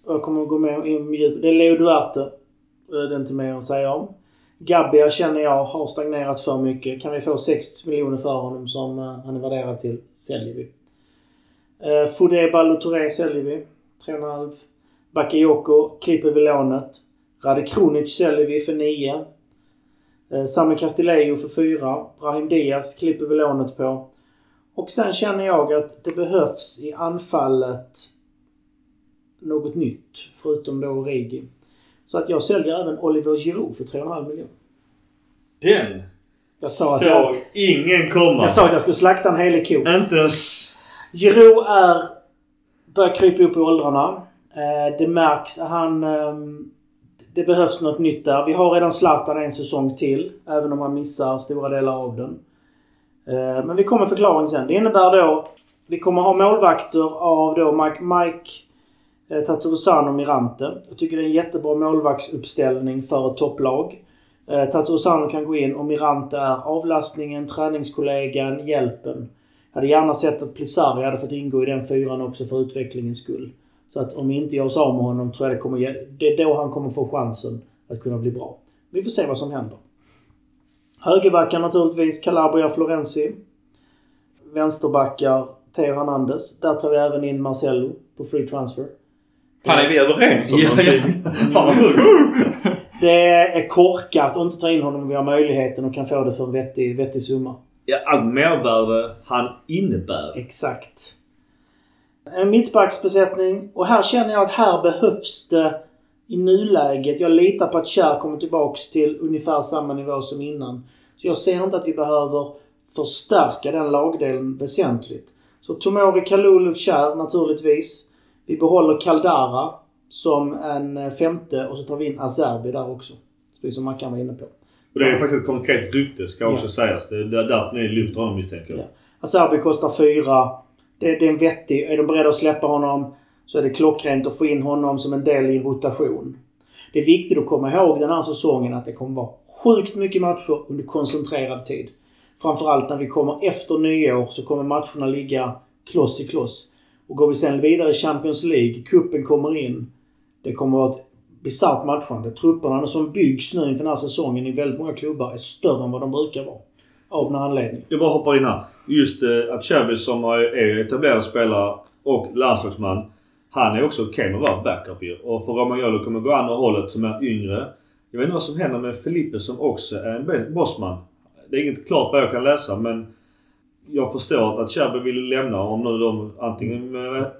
C: och jag kommer att gå med in djup. Det är Leo Duarte. Eh, det är inte mer att säga om. Gabbia känner jag har stagnerat för mycket. Kan vi få 6 miljoner för honom som eh, han är värderad till, säljer vi. Eh, Fodé säljer vi. 3,5. Bakayoko klipper vi lånet. Rade Kronic säljer vi för 9. Eh, Sami Castillejo för 4. Brahim Diaz klipper vi lånet på. Och sen känner jag att det behövs i anfallet något nytt, förutom då Origi. Så att jag säljer även Oliver Giroud för 3,5 miljoner.
A: Den
C: Jag sa, att
A: såg
C: jag,
A: ingen komma.
C: jag sa att jag skulle slakta en helig ko.
A: Inte ens...
C: Giroud är... Börjar krypa upp i åldrarna. Eh, det märks. Han... Ehm, det behövs något nytt där. Vi har redan Zlatan en säsong till. Även om han missar stora delar av den. Eh, men vi kommer förklaring sen. Det innebär då... Vi kommer ha målvakter av då Mike, Mike eh, Mirante. Jag tycker det är en jättebra målvaktsuppställning för ett topplag. Eh, kan gå in och Mirante är avlastningen, träningskollegan, hjälpen. Jag hade gärna sett att Plisari hade fått ingå i den fyran också för utvecklingens skull. Så att om vi inte gör oss av med honom tror jag det kommer Det är då han kommer få chansen att kunna bli bra. Vi får se vad som händer. Högerbackar naturligtvis Calabria Florenzi. Vänsterbackar Theo Hernandez. Där tar vi även in Marcello på free transfer.
B: Han är vi överens om
A: Ja,
B: någonting?
A: Sjukt.
C: Det är korkat att inte ta in honom om vi har möjligheten och kan få det för en vettig, vettig summa.
A: Ja, allt mervärde han innebär.
C: Exakt. En mittbacksbesättning. Och här känner jag att här behövs det i nuläget. Jag litar på att Kjär kommer tillbaks till ungefär samma nivå som innan. Så jag ser inte att vi behöver förstärka den lagdelen väsentligt. Så Tomori Kalulu Kjär naturligtvis. Vi behåller Kaldara som en femte och så tar vi in Azerbi där också. Precis som Mackan var inne på.
A: Och det är faktiskt ett konkret rykte ska också
C: Ja.
A: sägas. Det är därför ni lyfter honom misstänker jag.
C: Ja. Acerbi kostar fyra. Det, det är en vettig... Är de beredda att släppa honom så är det klockrent att få in honom som en del i en rotation. Det är viktigt att komma ihåg den här säsongen att det kommer vara sjukt mycket matcher under koncentrerad tid. Framförallt när vi kommer efter nyår så kommer matcherna ligga kloss i kloss. Och går vi sen vidare i Champions League, kuppen kommer in. Det kommer vara ett bisarrt matchande. Trupperna som byggs nu inför den här säsongen i väldigt många klubbar är större än vad de brukar vara. Av den här anledningen.
A: Jag bara hoppar in här. Just eh, att Xabi som är etablerad spelare och landslagsman. Han är också okej med att vara backup ju. Och för Romagnolo kommer gå andra hållet som är yngre. Jag vet inte vad som händer med Felipe som också är en bossman. Det är inget klart vad jag kan läsa men jag förstår att Xabi vill lämna om nu de antingen med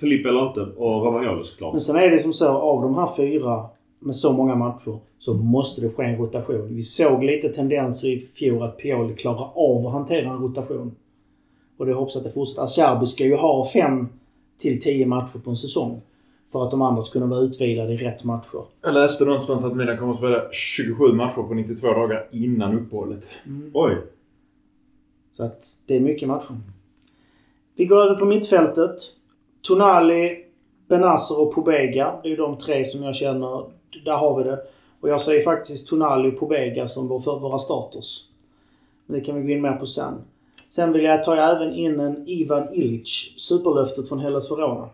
A: Felipe eller inte och Romagnolo såklart.
C: Men sen är det som så, av de här fyra med så många matcher så måste det ske en rotation. Vi såg lite tendenser i fjol att Pioli klarar av att hantera en rotation. Och det hoppas att det fortsätter. Acerbi ska ju ha fem till tio matcher på en säsong. För att de andra ska kunna vara utvilade i rätt matcher.
B: Jag läste någonstans att Milan kommer att spela 27 matcher på 92 dagar innan uppehållet.
A: Oj.
C: Så att det är mycket matcher. Vi går över på mittfältet. Tonali, Benazer och Pobega. Det är ju de tre som jag känner, där har vi det. Och jag säger faktiskt Tonali och Pobega som vår, för våra starters. Men det kan vi gå in mer på sen. Sen vill jag ta även in en Ivan Illich, superlöftet från Hellas Verona.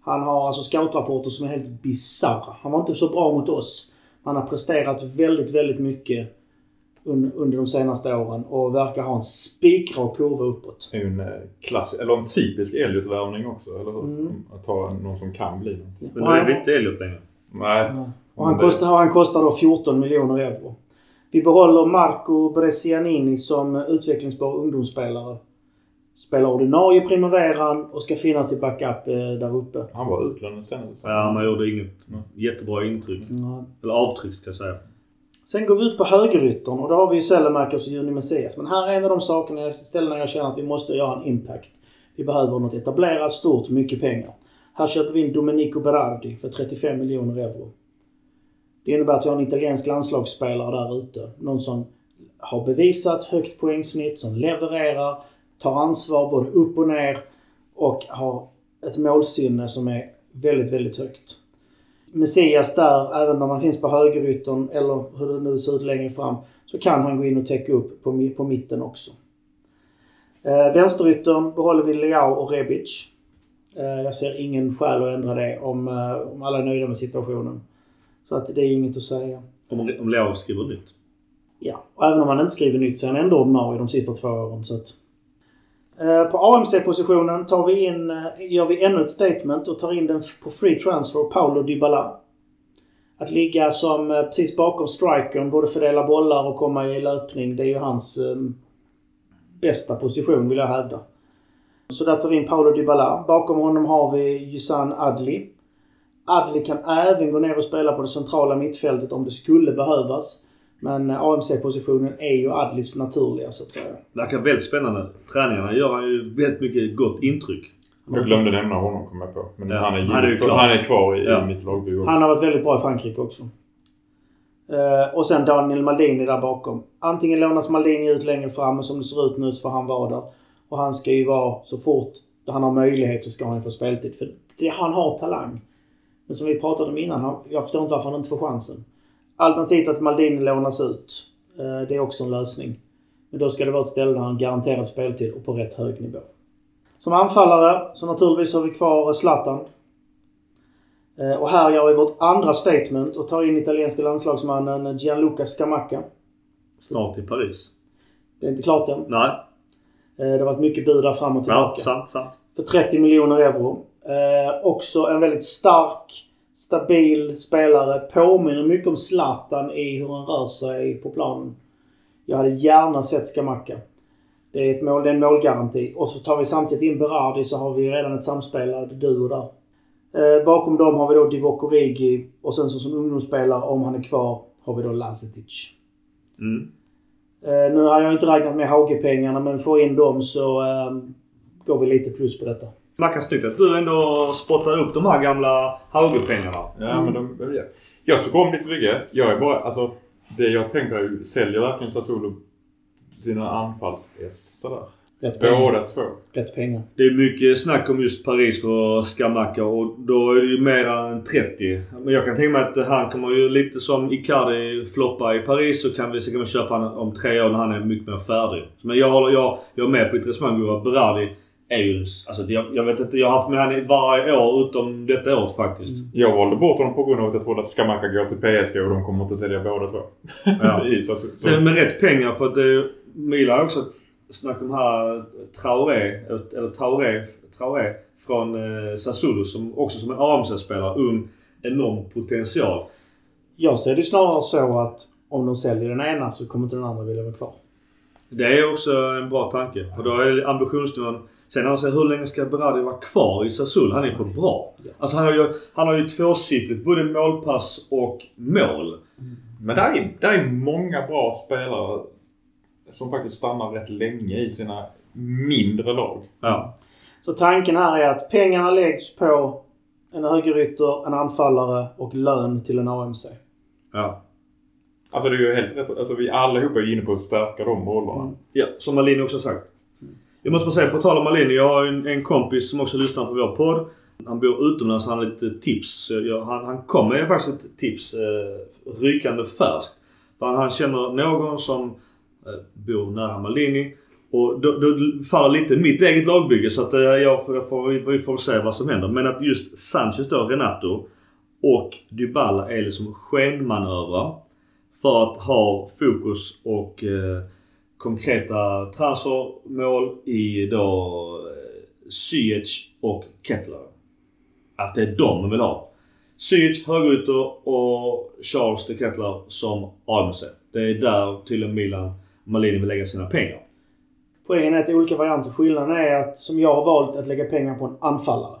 C: Han har alltså scoutrapporter som är helt bisarra. Han var inte så bra mot oss. Han har presterat väldigt, väldigt mycket un, under de senaste åren och verkar ha en spikrak kurva uppåt.
B: Det är en eh, klass, eller en typisk Elliot-värvning också, eller hur?
C: Mm.
B: Att ta någon som kan bli någonting.
A: Men nu är vi inte Elliot längre.
B: Nej.
C: Och han
B: det-
C: kostar, han kostar då 14 miljoner euro. Vi behåller Marco Brescianini som utvecklingsbar ungdomsspelare. Spelar ordinarie i primaveran och ska finnas i backup eh, där uppe.
B: Han var utlånad senast.
A: Ja, man gjorde inget jättebra intryck. Eller avtryck ska jag säga.
C: Sen går vi ut på högeryttern och då har vi ju Sellemakers och Juni Messias. Men här är en av de sakerna, ställena jag känner att vi måste göra en impact. Vi behöver något etablerat, stort, mycket pengar. Här köper vi in Domenico Berardi för 35 miljoner euro. Det innebär att vi har en italiensk landslagsspelare där ute. Någon som har bevisat högt poängsnitt, som levererar, tar ansvar både upp och ner och har ett målsinne som är väldigt, väldigt högt. Messias där, även om han finns på högeryttern eller hur det nu ser ut längre fram, så kan han gå in och täcka upp på, på mitten också. Eh, vänsteryttern behåller vi Leao och Rebic. Eh, jag ser ingen skäl att ändra det om, eh, om alla är nöjda med situationen. Så att det är inget att säga.
A: Om, om Leo skriver nytt.
C: Ja, och även om han inte skriver nytt så är han ändå ordinarie de sista två åren. Så att, eh, på AMC-positionen tar vi in, gör vi ännu ett statement och tar in den på free transfer Paolo Dybala. Att ligga som precis bakom strikern, både fördela bollar och komma i löpning, det är ju hans eh, bästa position vill jag hävda. Så där tar vi in Paolo Dybala. Bakom honom har vi Yusan Adli. Adli kan även gå ner och spela på det centrala mittfältet om det skulle behövas. Men AMC-positionen är ju Adlis naturliga så att säga.
A: Verkar väldigt spännande. Träningarna gör han ju väldigt mycket gott intryck.
B: Jag glömde nämna honom kom jag på. Men
A: Ja,
B: han, är
A: han är klar.
B: han är kvar i,
A: Ja.
B: mitt lagbygge.
C: Han har varit väldigt bra i Frankrike också. Eh, och sen Daniel Maldini där bakom. Antingen lånas Maldini ut längre fram, men som det ser ut nu så får han vara där. Och han ska ju vara, så fort han har möjlighet så ska han få speltid. För det, han har talang. Men som vi pratade om innan, jag förstår inte varför han inte får chansen. Alternativt att Maldini lånas ut. Eh, det är också en lösning. Men då ska det vara ett ställe där han garanterat speltid och på rätt hög nivå. Som anfallare så naturligtvis har vi kvar Zlatan. Eh, Och här gör vi vårt andra statement och tar in italienska landslagsmannen Gianluca Scamacca.
A: Snart i Paris.
C: Det är inte klart än.
A: Nej.
C: Eh, Det har varit mycket bud där fram och
A: Ja,
C: tillbaka.
A: sant, sant.
C: För 30 miljoner euro. Eh, också en väldigt stark, stabil spelare. Påminner mycket om Zlatan i hur han rör sig på planen. Jag hade gärna sett Scamacca. Det är, ett mål, det är en målgaranti. Och så tar vi samtidigt in Berardi så har vi redan ett samspelande duo där. Eh, bakom dem har vi då Divock Origi och sen så som ungdomsspelare, om han är kvar, har vi då Lazetic.
A: Mm.
C: Eh, nu har jag inte räknat med Hauge-pengarna men får in dem så eh, går vi lite plus på detta.
A: Mackan, snyggt att du ändå spottar upp de här gamla Hauge-pengarna.
B: Ja, men de, ja. Jag tycker om ditt bygge. Jag är bara, alltså, det jag tänker är ju, säljer verkligen Sassuolo sina anfalls-S sådär?
C: Rätt pengar.
B: Båda två.
C: Rätt pengar.
A: Det är mycket snack om just Paris för Scamacca och då är det ju mer än 30. Men jag kan tänka mig att han kommer ju lite som Icardi floppa i Paris så kan vi, vi köpa honom om tre år när han är mycket mer färdig. Men jag, håller, jag, jag är med på ett resonemang Gurra. Berardi är ju... Alltså jag, jag vet inte. Jag har haft med honom varje år utom detta året faktiskt.
B: Jag valde bort honom på grund av att jag trodde att Scamacca går till PSG och de kommer inte sälja båda två.
A: Ja. [LAUGHS]
B: I, så, så,
A: med rätt pengar för att det, Milan har också snack om här Traoré, eller Traoré, Traoré från eh, Sassuolo som också som en AMC-spelare. Ung, enorm potential.
C: Jag ser det snarare så att om de säljer den ena så kommer inte den andra vilja vara kvar.
A: Det är också en bra tanke. Och då är det ambitionsnivån. Sen alltså, hur länge ska Berardi vara kvar i Sassuolo? Han är för bra. Alltså han har ju, han har ju tvåsiffrigt både målpass och mål.
B: Men där är, där är många bra spelare som faktiskt stannar rätt länge i sina mindre lag.
A: Ja.
C: Så tanken här är att pengarna läggs på en högerytter, en anfallare och lön till en AMC.
A: Ja.
B: Alltså det är ju helt rätt. Alltså vi allihopa är ju inne på att stärka de rollerna.
C: Mm.
A: Ja, som Malin också sagt. Jag måste bara säga, på tal om Malin. Jag har en, en kompis som också lyssnar på vår podd. Han bor utomlands han har lite tips. Så jag, han, han kom med faktiskt ett tips eh, rykande färskt. För han, han känner någon som Eh, bor nära Malini. Och då, då faller lite mitt eget lagbygge så att eh, jag, får- jag får, vi, får se vad som händer. Men att just Sanchez då, Renato och Dybala är liksom skenmanövrar. För att ha fokus och eh, konkreta transfermål i då eh, Ziyech och Kettler. Att det är de man vill ha. Ziyech högerytter och Charles de Kettler som AMC. Det är där tydligen Milan Malini vill lägga sina pengar.
C: Poängen är att det är olika varianter. Skillnaden är att, som jag har valt, att lägga pengar på en anfallare.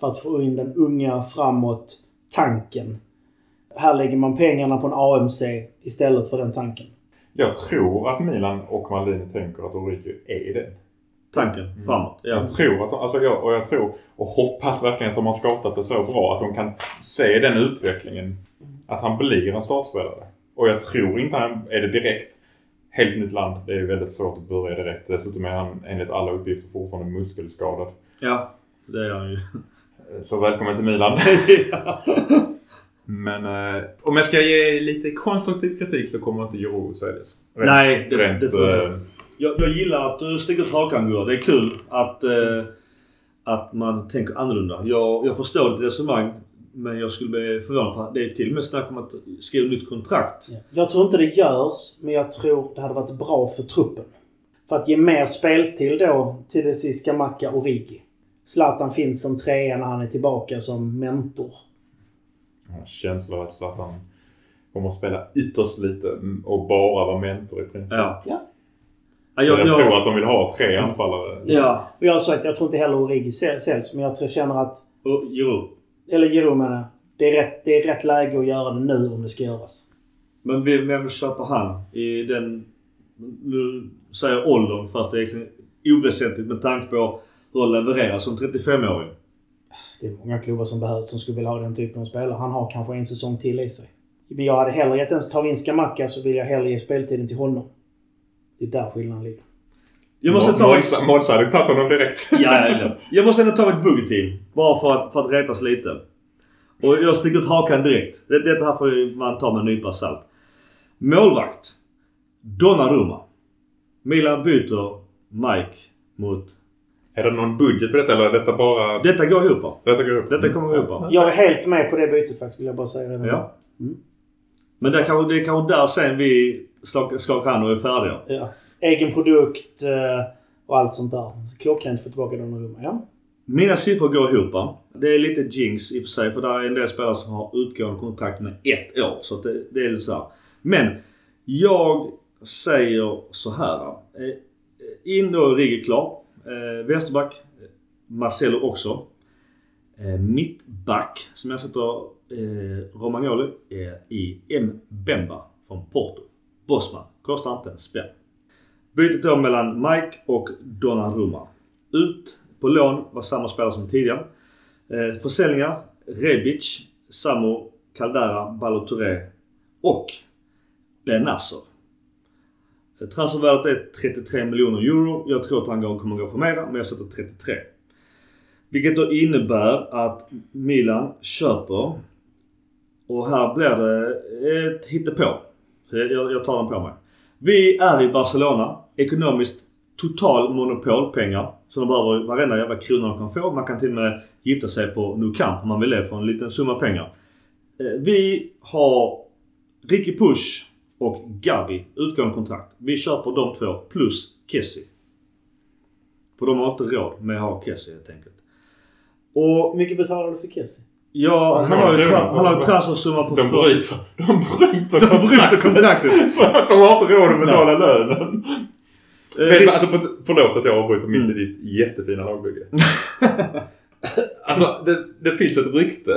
C: För att få in den unga framåt tanken. Här lägger man pengarna på en AMC istället för den tanken.
B: Jag tror att Milan och Maldini tänker att Origi är det.
A: Tanken framåt. Ja.
B: Jag tror att de, alltså jag, och jag tror och hoppas verkligen att de har skapat det så bra att de kan se den utvecklingen. Att han blir en startspelare. Och jag tror inte han är det direkt. Helt nytt land. Det är väldigt svårt att börja direkt. Dessutom är han enligt alla uppgifter fortfarande muskelskadad.
A: ja, det är han ju.
B: Så välkommen till Milan. [LAUGHS] Men eh, om jag ska ge lite konstruktiv kritik så kommer inte Jiro säljas.
A: Nej, det,
B: rent,
A: det tror jag.
B: eh,
A: Jag, jag gillar att du sticker ut hakan Gurra. Det är kul att, eh, att man tänker annorlunda. Jag, jag förstår ditt resonemang. Men jag skulle bli förvånad för det är till och med snack om att skriva nytt kontrakt.
C: Jag tror inte det görs, men jag tror det hade varit bra för truppen. För att ge mer speltid då till det sista Macka och Rigi. Zlatan finns som trea när han är tillbaka som mentor.
B: Jag har känslan av att Zlatan kommer att spela ytterst lite och bara vara mentor i princip.
A: Ja.
C: Ja.
A: Ja,
B: Jag,
A: jag,
B: tror
A: jag,
B: att de vill ha tre anfallare.
A: ja.
C: Och jag har sagt jag tror inte heller Origi säl- säljs, men jag tror, känner att
A: Och, jo.
C: Eller Giroud menar det är, rätt, det är rätt läge att göra det nu om det ska göras.
A: Men vem vem köper han i den... Nu säger jag åldern fast det är egentligen oväsentligt med tanke på hur han levererar som 35-åring.
C: Det är många klubbar som behövs som skulle vilja ha den typen av spelare. Han har kanske en säsong till i sig. Men jag hade hellre gett en tar vi in Skamacka så vill jag hellre ge speltiden till honom. Det är där skillnaden ligger.
A: Jag måste ta...
B: Måns hade tagit honom direkt.
A: Ja, ja, ja. [LAUGHS] Jag måste ändå ta mitt buggeteam. Bara för att, för att retas lite. Och jag sticker ut hakan direkt. Det, detta här får man ta med en nypa salt. Målvakt. Donnarumma. Milan byter Mike mot...
B: Är det någon budget på detta eller är detta bara...
A: Detta går ihop.
B: Detta går upp.
A: Detta kommer ihop.
C: Jag är helt med på det bytet faktiskt, vill jag bara säga redan nu.
A: Ja.
C: Mm.
A: Men det är kanske, det är kanske där sen vi skakar hand och är färdiga.
C: Ja. Egen produkt eh, och allt sånt där. Klockrent få tillbaka de rummen. Ja.
A: Mina siffror går ihop. Det är lite jinx i och för sig för där är en del spelare som har utgående kontrakt med ett år. Så det, det är lite så här. Men jag säger så här. Eh, in då Rigge klar. Västerback. vänsterback. Marcelo också. Mittback som jag sätter Romagnoli i M. Bemba från Porto. Bosman. Kostar inte en spänn. Bytet då mellan Mike och Donnarumma. Ut på lån var samma spelare som tidigare. Eh, försäljningar. Rebic, Samo, Caldara, Balotouré och Benasser. Eh, transfervärdet är 33 miljoner euro. Jag tror att han kommer gå för mera, men jag sätter 33. Vilket då innebär att Milan köper och här blir det ett hittepå. Jag, jag tar den på mig. Vi är i Barcelona. Ekonomiskt total monopolpengar. Så de behöver varenda jävla krona de kan få. Man kan till och med gifta sig på Nou Camp om man vill det för en liten summa pengar. Eh, Vi har Ricky Push och Gavi utgående kontrakt. Vi köper de två plus Kessie. För de har inte råd med att ha Kessie helt enkelt. Och
C: mycket betalar du för Kessie?
A: ja, han har ju han har ju transfersumma på
B: De
A: 40
B: bryter, de bryter
A: De bryter kontraktet. [LAUGHS]
B: För att de har inte råd att betala lönen.
A: Eh,
B: alltså, förlåt att jag avbryter mitt i ditt jättefina lagbygge. [LAUGHS] alltså det, det finns ett rykte,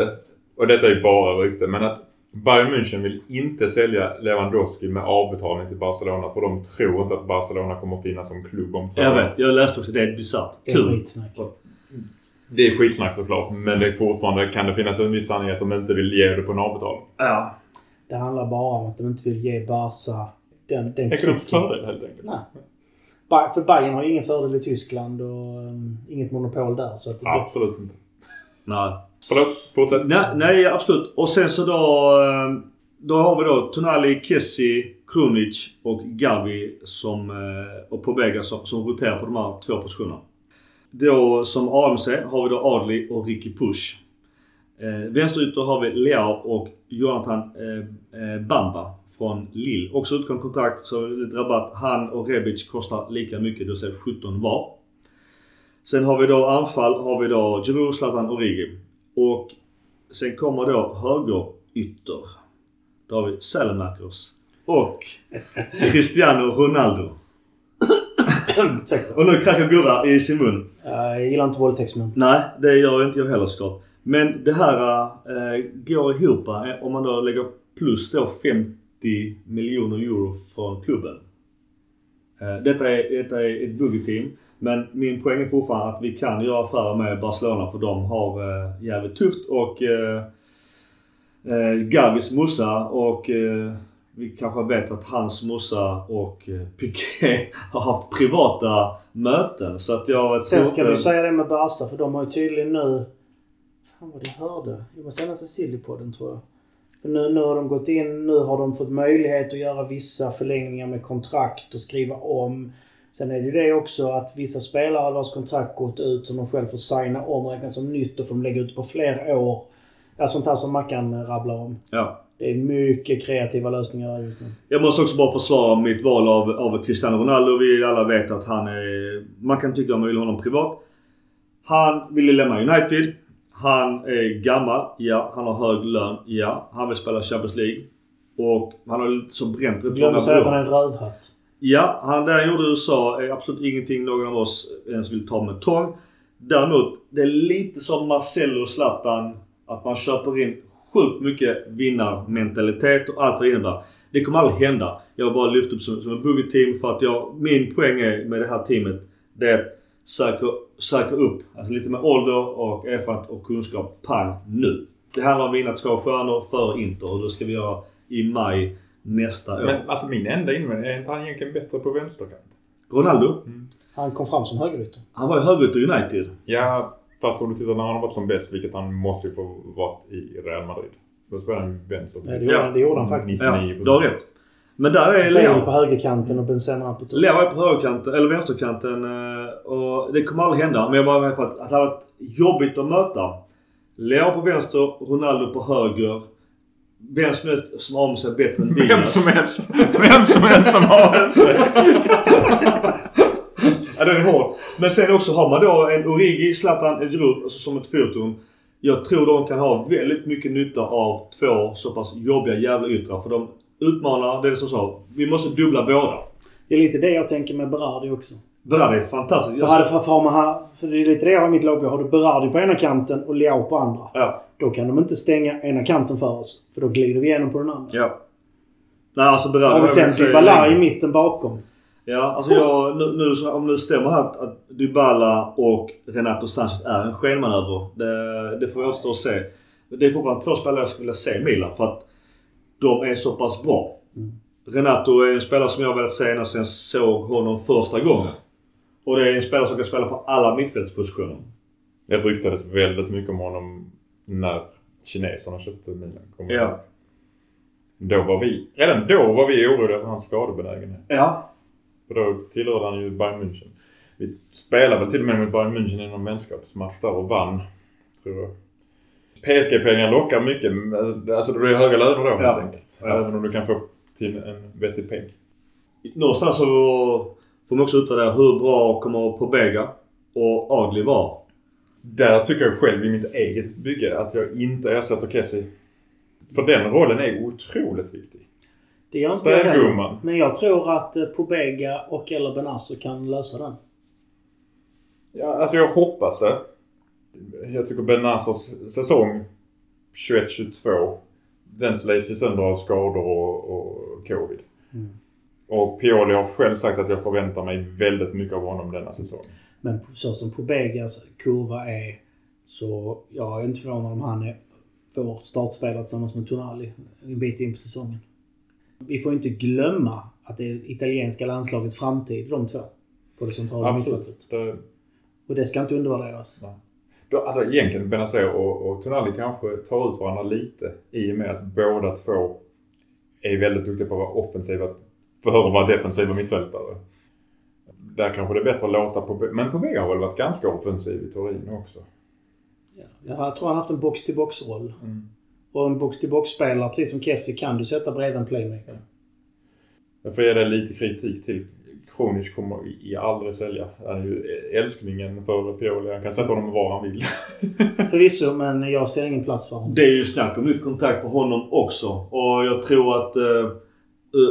B: och detta är bara rykte, men att Bayern München vill inte sälja Lewandowski med avbetalning till Barcelona för de tror inte att Barcelona kommer att finnas som klubb om två
A: Jag
B: år.
A: vet. Jag läste också. Det är bisarrt.
C: Det är
A: Kul.
C: skitsnack.
B: Det är skitsnack såklart, men det är fortfarande kan det finnas en viss sanning att de inte vill ge det på en avbetalning.
A: Ja.
C: Det handlar bara om att de inte vill ge Barca den, den
B: Ekonomisk fördel helt enkelt.
C: Nej. För Bayern har ju ingen fördel i Tyskland och um, inget monopol där. Så att det,
B: Absolut inte.
A: Nej.
B: Förlåt, fortsätt.
A: Nej, nej, absolut. Och sen så då... eh, Då har vi då Tonali, Kessie, Krunic och Gavi som, eh, och Pobega som, som roterar på de här två positionerna. Då som AMC har vi då Adli och Ricky Push. Eh, vänsterytter har vi Leao och Jonathan eh, eh, Bamba från Lille. Också utgående kontrakt så lite rabatt. Han och Rebic kostar lika mycket, det vill säga 17 var. Sen har vi då anfall har vi då Giroud, Zlatan och Rigi. Och sen kommer då högerytter. Då har vi Salamakers och [LAUGHS] Cristiano Ronaldo. Och nu knackar Gurra i sin mun.
C: Jag gillar inte våldtäktsmän.
A: Nej, det gör inte jag heller såklart. Men det här äh, går ihop eh, om man då lägger plus då 50 miljoner euro från klubben. Eh, detta, är, detta är ett budgetteam. Men min poäng är fortfarande att vi kan göra affärer med Barcelona för de har äh, jävligt tufft och äh, äh, Gavis morsa och äh, vi kanske vet att hans morsa och äh, Piqué [LAUGHS] har haft privata möten. Så att jag
C: Sen ska
A: tror
C: du
A: inte-
C: säga det med Barca för de har ju tydligen nu... Fan vad jag hörde. Det var senaste Sillypodden tror jag. Nu, nu har de gått in, nu har de fått möjlighet att göra vissa förlängningar med kontrakt och skriva om. Sen är det ju det också att vissa spelare vars kontrakt gått ut som de själv får signa om och räknas som nytt och får de lägga ut på flera år. Ja, sånt här som Mackan rabblar om.
A: Ja.
C: Det är mycket kreativa lösningar där just nu.
A: Jag måste också bara försvara mitt val av, av Cristiano Ronaldo. Vi alla vet att han är... Man kan tycka om man vill honom privat. Han ville lämna United. Han är gammal. Ja. Han har hög lön. Ja. Han vill spela Champions League. Och han har lite så bränt rätt
C: Glöm
A: många
C: att säga att han är en rövhatt.
A: Ja, han där gjorde USA är absolut ingenting någon av oss ens vill ta med tång. Däremot, det är lite som Marcelo och Zlatan. Att man köper in sjukt mycket vinnarmentalitet och allt vad det innebär. Det kommer aldrig hända. Jag har bara lyft upp som, som en buggy-team för att jag, min poäng är med det här teamet, det är att söka, söka upp, alltså lite med ålder och erfarenhet och kunskap, pang, nu. Det handlar om mina två stjärnor för Inter och det ska vi göra i maj nästa år.
B: Men alltså min enda invändning, är inte han egentligen bättre på vänsterkant?
A: Ronaldo,
C: Han kom fram som högerytter.
A: han var ju högerytter i United.
B: Ja, fast om du tittar när han har varit som bäst, vilket han måste ju få vara i Real Madrid. Då spelar han vänster.
C: Ja, det, gjorde, han- det gjorde han faktiskt.
A: Ja,
B: 99%.
A: du har rätt. Men där är Leo.
C: på högerkanten och Benzema på topp.
A: Leo är på högerkanten, eller vänsterkanten. eh, Och det kommer aldrig hända. Men jag bara vet på att, det hade varit jobbigt att möta. Leo på vänster, Ronaldo på höger. Vem som helst som har om sig bättre än
B: Vem
A: Diaz.
B: som helst. Vem som helst som har [LAUGHS] en.
A: Ja, den är hård. Men sen också har man då en Origi, Zlatan, Giroud alltså som ett fyrtorn. Jag tror de kan ha väldigt mycket nytta av två så pass jobbiga jävla yttrar. För de utmanar, det är som sa, vi måste dubbla båda.
C: Det är lite det jag tänker med Berardi också.
A: Berardi är fantastiskt.
C: För, hade, för, för, för det är lite det jag har i mitt lag. Har du Berardi på ena kanten och Leao på andra.
A: Ja.
C: Då kan de inte stänga ena kanten för oss. För då glider vi igenom på den andra.
A: Ja. Nej alltså Berardi...
C: Och sen Dybala i mitten bakom.
A: Ja, alltså jag, nu, nu, om det stämmer här att, att Dybala och Renato Sanchez är en skenmanöver. Det, det får vi återstå och se. Det är fortfarande två spelare jag skulle vilja se i Milan för att de är så pass bra. Renato är en spelare som jag velat se ända sedan jag såg honom första gången. Och det är en spelare som kan spela på alla mittfältspositioner.
B: Det ryktades väldigt mycket om honom när kineserna köpte Milan. Kommer
A: Ja.
B: Då var vi, redan då var vi oroliga för hans skadebenägenhet.
A: Ja.
B: För då tillhörde han ju Bayern München. Vi spelade väl till och med mot Bayern München i någon vänskapsmatch där och vann. Tror jag. PSG-pengar lockar mycket. Alltså det blir höga löner då
A: Ja.
B: helt enkelt.
A: Ja.
B: Även om du kan få till en vettig peng.
A: Någonstans så får man också utvärdera hur bra kommer Pobega och Agli vara.
B: Där tycker jag själv i mitt eget bygge att jag inte ersätter Kessie. För den rollen är otroligt viktig.
C: Det gör inte jag heller. Men jag tror att eh, Pobega och eller Benasser kan lösa den.
B: Ja, alltså jag hoppas det. Jag tycker Ben Nassers säsong 21-22 den slits ju sönder av skador och, och covid.
C: Mm.
B: Och Pioli har själv sagt att jag förväntar mig väldigt mycket av honom denna säsong.
C: Men så som Pobegas kurva är så jag är inte förvånad om han är, får startspela tillsammans med Tonali en bit in på säsongen. Vi får inte glömma att det är italienska landslagets framtid, de två. På det centrala mittfältet.
B: Det,
C: Och det ska inte undervärderas.
B: Då, alltså egentligen Benazer och, och Tonali kanske tar ut varandra lite i och med att båda två är väldigt duktiga på att vara offensiva för att vara defensiva mittfältare. Där kanske det är bättre att låta på Men Pobega har väl varit ganska offensiv i Torino också.
C: Ja. Jag tror han har haft en box-till-box-roll.
B: Mm.
C: Och en box-till-box-spelare, precis som Kessie, kan du sätta bredvid en playmaker.
B: Jag får ge dig lite kritik till. Kronic kommer i aldrig sälja. Han är ju älsklingen för Pioli. Han kan sätta honom var han vill. [LAUGHS]
C: Förvisso, men jag ser ingen plats för honom.
A: Det är ju snack om nytt kontrakt på honom också. Och jag tror att uh,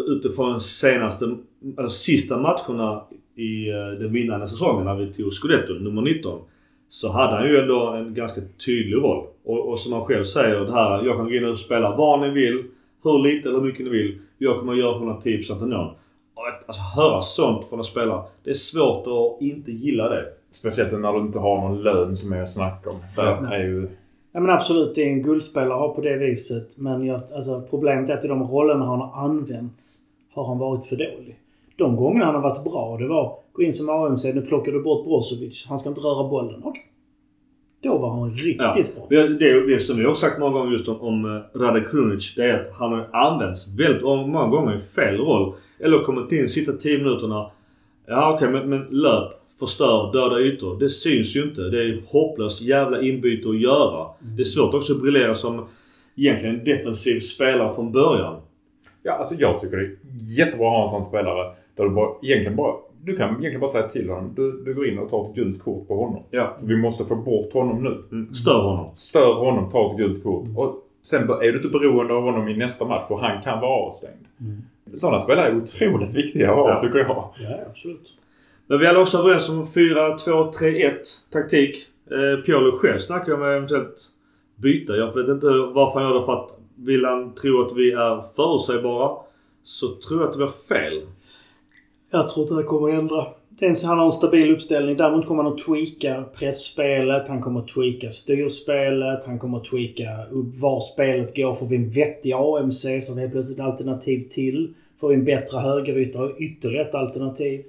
A: utifrån senaste, eller sista matcherna i uh, den vinnande säsongen när vi tog Scudetto, nummer 19. Så hade han ju ändå en ganska tydlig roll. Och, och som han själv säger, det här jag kan gå in och spela var ni vill, hur lite eller hur mycket ni vill. Jag kommer att göra 110% av någon. Och att alltså, höra sånt från en spelare, det är svårt att inte gilla det.
B: Speciellt när du inte har någon lön som är att snacka om. Där är ju...
C: Ja men absolut, det är en guldspelare på det viset. Men jag, alltså, problemet är att i de rollerna han har använts har han varit för dålig. De gångerna han har varit bra, det var gå in som AMC, nu plockar du bort Brozovic. Han ska inte röra bollen. Okej. Var han riktigt
A: Ja.
C: bra.
A: Det, det, det som vi har sagt många gånger just om, om eh, Rade Krunic, det är att han har använts väldigt många gånger i fel roll. Eller kommit in, sitta 10 minuterna. Ja okej men, men löp, förstör, döda ytor. Det syns ju inte. Det är hopplöst jävla inbyte att göra. Det är svårt också att briljera som egentligen defensiv spelare från början.
B: Ja, alltså jag tycker det är jättebra att ha en sån spelare. Där du bara, egentligen bara, du kan egentligen bara säga till honom. Du, du går in och tar ett gult kort på honom.
A: Ja.
B: Vi måste få bort honom nu.
A: Mm. Stör honom.
B: Stör honom, ta ett gult kort. Och sen är du inte beroende av honom i nästa match för han kan vara avstängd.
C: Mm.
B: Sådana spelare är otroligt viktiga att ha,
A: Ja.
B: tycker jag.
C: Ja, absolut.
A: Men vi är alla också överens om 4-2-3-1 taktik. Eh, Piolo själv snackar om eventuellt byta. Jag vet inte varför han gör det för att vill han tro att vi är förutsägbara så tror jag att det blir fel.
C: Jag tror inte det kommer att ändra. Dels han har en stabil uppställning. Däremot kommer han att tweaka pressspelet. Han kommer att tweaka styrspelet. Han kommer att tweaka var spelet går. Får vi en vettig AMC så har vi plötsligt ett alternativ till. Får vi en bättre högerytter och ytterligare ett alternativ.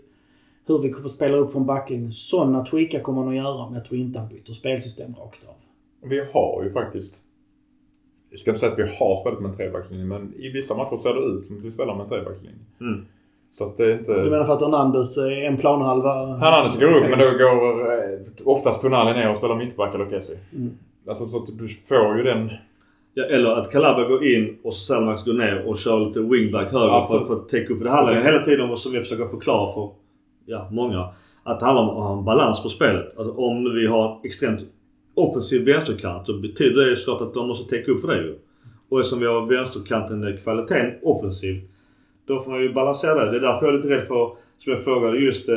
C: Hur vi kommer att spela upp från backlinjen. Sådana tweakar kommer han att göra. Men jag tror inte han byter spelsystem rakt av.
B: Vi har ju faktiskt... Jag ska inte säga att vi har spelat med en trebackslinje men i vissa matcher ser det ut som att vi spelar med en trebackslinje.
A: Mm.
B: Så att det är inte...
C: Du menar för att Hernandez är en planhalva?
B: Hernandez går upp men då går eh, oftast Tonali ner och spelar mittback eller Kessie.
C: Mm.
B: Alltså så att du får ju den...
A: Ja, eller att Calabria går in och Selmax går ner och kör lite wingback höger för, för att täcka upp. Det handlar ju hela tiden om, som jag försöker förklara för ja, många, att det handlar om att ha en balans på spelet. Alltså, om nu vi har en extremt offensiv vänsterkant så betyder det ju såklart att de måste täcka upp för det ju. Och eftersom vi har vänsterkanten kvaliteten offensivt då får man ju balansera det. Det är därför jag är lite rädd för, som jag frågade just eh,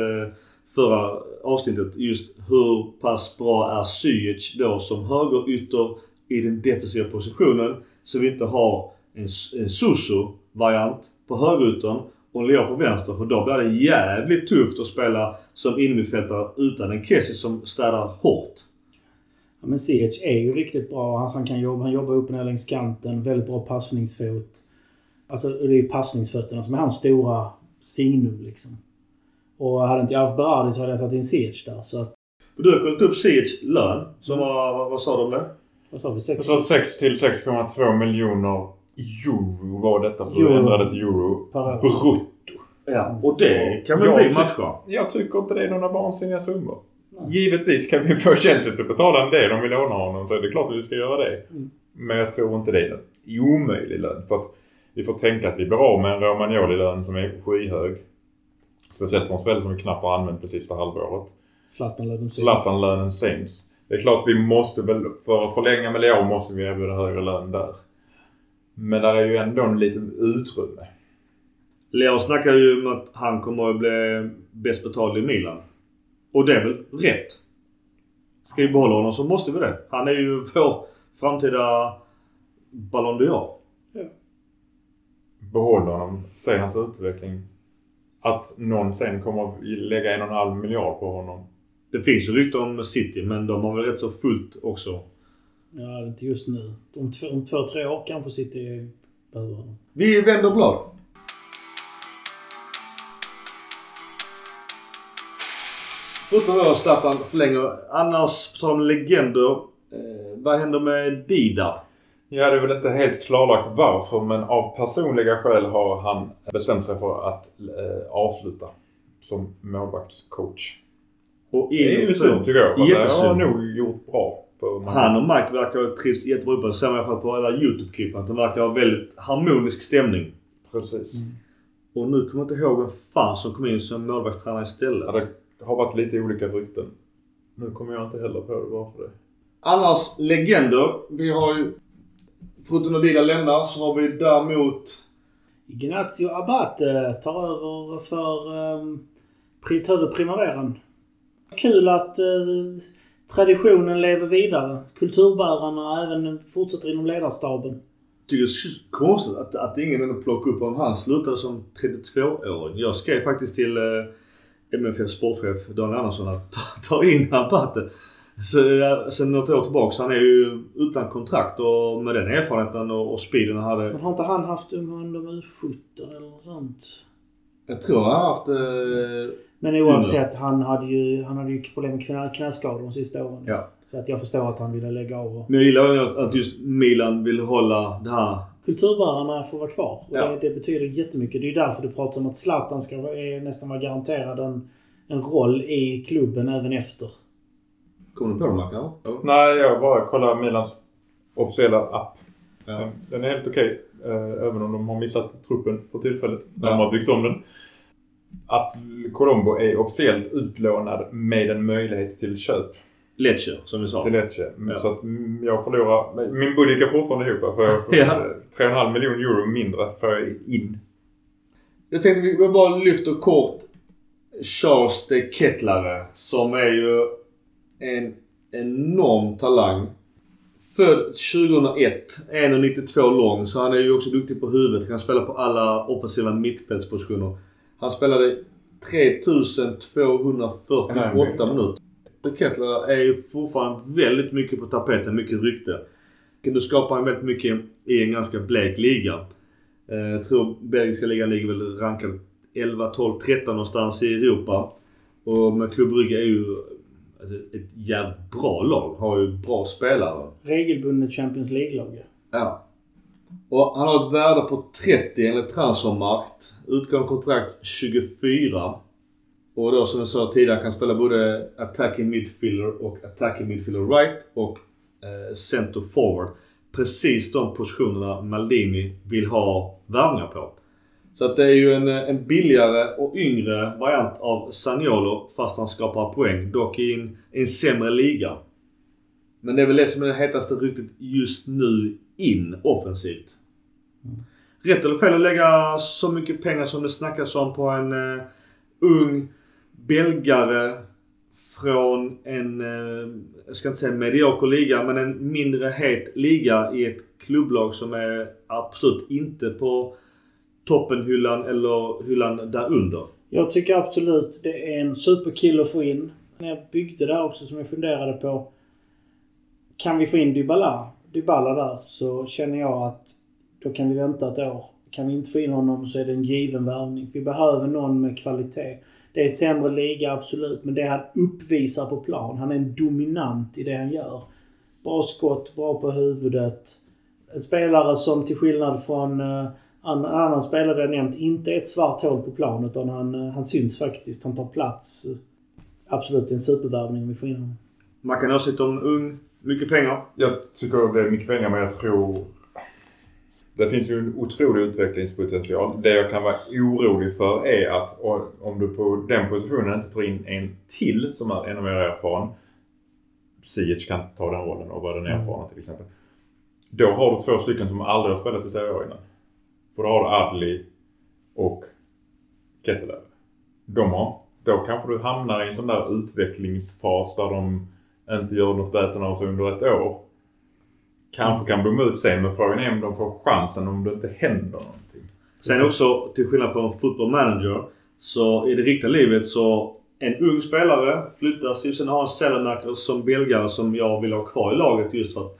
A: förra avsnittet, just hur pass bra är Ziyech då som högerytter i den defensiva positionen så vi inte har en, en Susu-variant på högeryttern och en Leo på vänster. För då blir det jävligt tufft att spela som innermittfältare utan en Kessie som städar hårt.
C: Ja, men Ziyech är ju riktigt bra. Han, han kan jobba, han jobbar upp ner längs kanten. Väldigt bra passningsfot. Alltså det är ju passningsfötterna som är hans stora signum liksom. Och hade inte jag haft Berardi så hade jag tagit in Ziyech där. Så att,
A: du har kollat upp Ziyech lön. Som var, vad, vad sa om det?
C: vad sa vi? Sex?
B: Så 6 till 6,2 miljoner euro var detta för
C: Euro.
B: du ändrade till euro. Brutto.
A: Ja. Och det kan väl
B: Jag
A: bli matcher?
B: Jag tycker inte det är några vansinniga summor.
C: Nej.
B: Givetvis kan vi få Chelsea att betala en del om vi lånar honom så är det klart att vi ska göra det.
C: Mm.
B: Men jag tror inte det är en omöjlig lön. För att vi får tänka att vi blir av med en Romagnoli-lön som är skyhög. Speciellt för en spelare som vi knappt har använt det sista halvåret.
C: Zlatan-lönen
B: sänks. Det är klart att vi måste väl, för att förlänga med Leo måste vi erbjuda högre lön där. Men där är ju ändå en liten utrymme.
A: Leo snackar ju om att han kommer att bli bäst betald i Milan. Och det är väl rätt? Ska vi behålla honom så måste vi det. Han är ju vår framtida Ballon d'Or.
B: Behåll honom, se hans utveckling. Att någon sen kommer att lägga en och en halv miljard på honom.
A: Det finns ju rykten om City men de har väl rätt så fullt också.
C: Ja, det är inte just nu. Om två, om två tre år kanske City behöver honom.
A: Vi vänder blad. Förutom då Zlatan förlänger. Annars, på tal om legender. Eh, vad händer med Dida?
B: Ja, det är väl inte helt klarlagt varför men av personliga skäl har han bestämt sig för att eh, avsluta som målvaktscoach.
A: Och
B: Det är ju synd tycker jag. har
A: Jättesynd.
B: han nog gjort bra.
A: Han och Mike verkar ha trivts jättebra ihop. Det ser man i alla fall på alla YouTube-klipp. Att de verkar ha väldigt harmonisk stämning.
B: Precis.
A: Och nu kommer jag inte ihåg vem fan som kom in som målvaktstränare istället.
B: Ja, det har varit lite olika rykten. Nu kommer jag inte heller på det varför det.
A: Annars legender. Vi har ju... Förutom när Dida lämnar så har vi däremot...
C: Ignazio Abate tar över för um, tar över primaveran. Kul att eh, traditionen lever vidare. Kulturbärarna även fortsätter inom ledarstaben.
A: tycker det är konstigt att, att ingen ändå plockar upp honom. Han slutade som 32-åring. Jag skrev faktiskt till eh, MFF sportchef Daniel Andersson att ta, ta in Abate. Så, sen något år tillbaka. Han är ju utan kontrakt och med den erfarenheten och, och speeden han hade.
C: Men har inte han haft under U17 eller något sånt?
A: Jag tror han har haft... Eh,
C: Men oavsett, han hade ju, han hade ju problem med knä, knäskador de sista åren.
A: ja.
C: Så att jag förstår att han ville lägga av.
A: Men jag gillar ju att- just Milan vill hålla det här
C: Kulturbärarna får vara kvar. Och
A: Ja.
C: det, det betyder jättemycket. Det är ju därför du pratar om att Zlatan ska är nästan vara garanterad en, en roll i klubben även efter.
A: Kommer du på det Mackan?
B: Nej, jag bara kollar Milans officiella app.
A: Ja.
B: Den, är helt okej. eh, även om de har missat truppen för tillfället. När
A: Ja.
B: de har byggt om den. Att Colombo är officiellt utlånad med en möjlighet till köp
A: Lecce, som vi sa.
B: till Lecce.
A: Ja.
B: Så att mm, jag förlorar... Min budget går fortfarande ihop. För jag får [LAUGHS]
A: Ja.
B: ja. 3,5 miljoner euro mindre får jag in.
A: Jag tänkte vi bara lyfter kort Charles de Kettlare som är ju en enorm talang. född 2001. 1,92 lång. Så han är ju också duktig på huvudet. Kan spela på alla offensiva mittfältspositioner. Han spelade 3248 minuter. Kettler är ju fortfarande väldigt mycket på tapeten. Mycket rykte. Nu skapar väldigt mycket i en ganska blek liga. Eh, jag tror belgiska ligan ligger väl rankad 11, 12, 13 någonstans i Europa. Och med Club Brugge är ju alltså, ett jävligt bra lag. Har ju bra spelare.
C: Regelbundet Champions League-lag
A: Ja. Och han har ett värde på 30 enligt Transfermarkt. Utgående kontrakt 24. Och då som jag sa tidigare kan spela både attacking midfielder och attacking midfielder right och eh, center forward. Precis de positionerna Maldini vill ha värvningar på. Så att det är ju en, en billigare och yngre variant av Saniolo fast han skapar poäng. Dock i en, en sämre liga. Men det är väl det som är det hetaste ryktet just nu in offensivt. Rätt eller fel att lägga så mycket pengar som det snackas om på en uh, ung belgare från en, uh, jag ska inte säga medioker liga, men en mindre het liga i ett klubblag som är absolut inte på toppenhyllan eller hyllan där under?
C: Jag tycker absolut det är en superkill att få in. När jag byggde där också som jag funderade på. Kan vi få in Dybala, Dybala där så känner jag att då kan vi vänta ett år. Kan vi inte få in honom så är det en given värvning. Vi behöver någon med kvalitet. Det är sämre liga, absolut. Men det han uppvisar på plan. Han är en dominant i det han gör. Bra skott, bra på huvudet. En spelare som till skillnad från uh, en annan spelare jag nämnt inte är ett svart hål på plan utan han, uh, han syns faktiskt. Han tar plats. Absolut en supervärvning om vi får in honom.
A: Man kan åsikta om ung, mycket pengar.
B: Jag tycker det är mycket pengar men jag tror det finns ju en otrolig utvecklingspotential. Det jag kan vara orolig för är att om du på den positionen inte tar in en till som är ännu mer erfaren. Siege kan ta den rollen och vara den mm. erfarna till exempel. Då har du två stycken som aldrig har spelat i Serie A innan. För då har du Adli och Kettelöv. De har, då kanske du hamnar i en sån där utvecklingsfas där de inte gör något väsen av sig under ett år kanske kan blomma ut sen. Men frågan är om de får chansen om det inte händer någonting.
A: Sen också, till skillnad från football manager, så i det riktiga livet så en ung spelare flyttas. Sen har en Sellenacker som belgare som jag vill ha kvar i laget just för att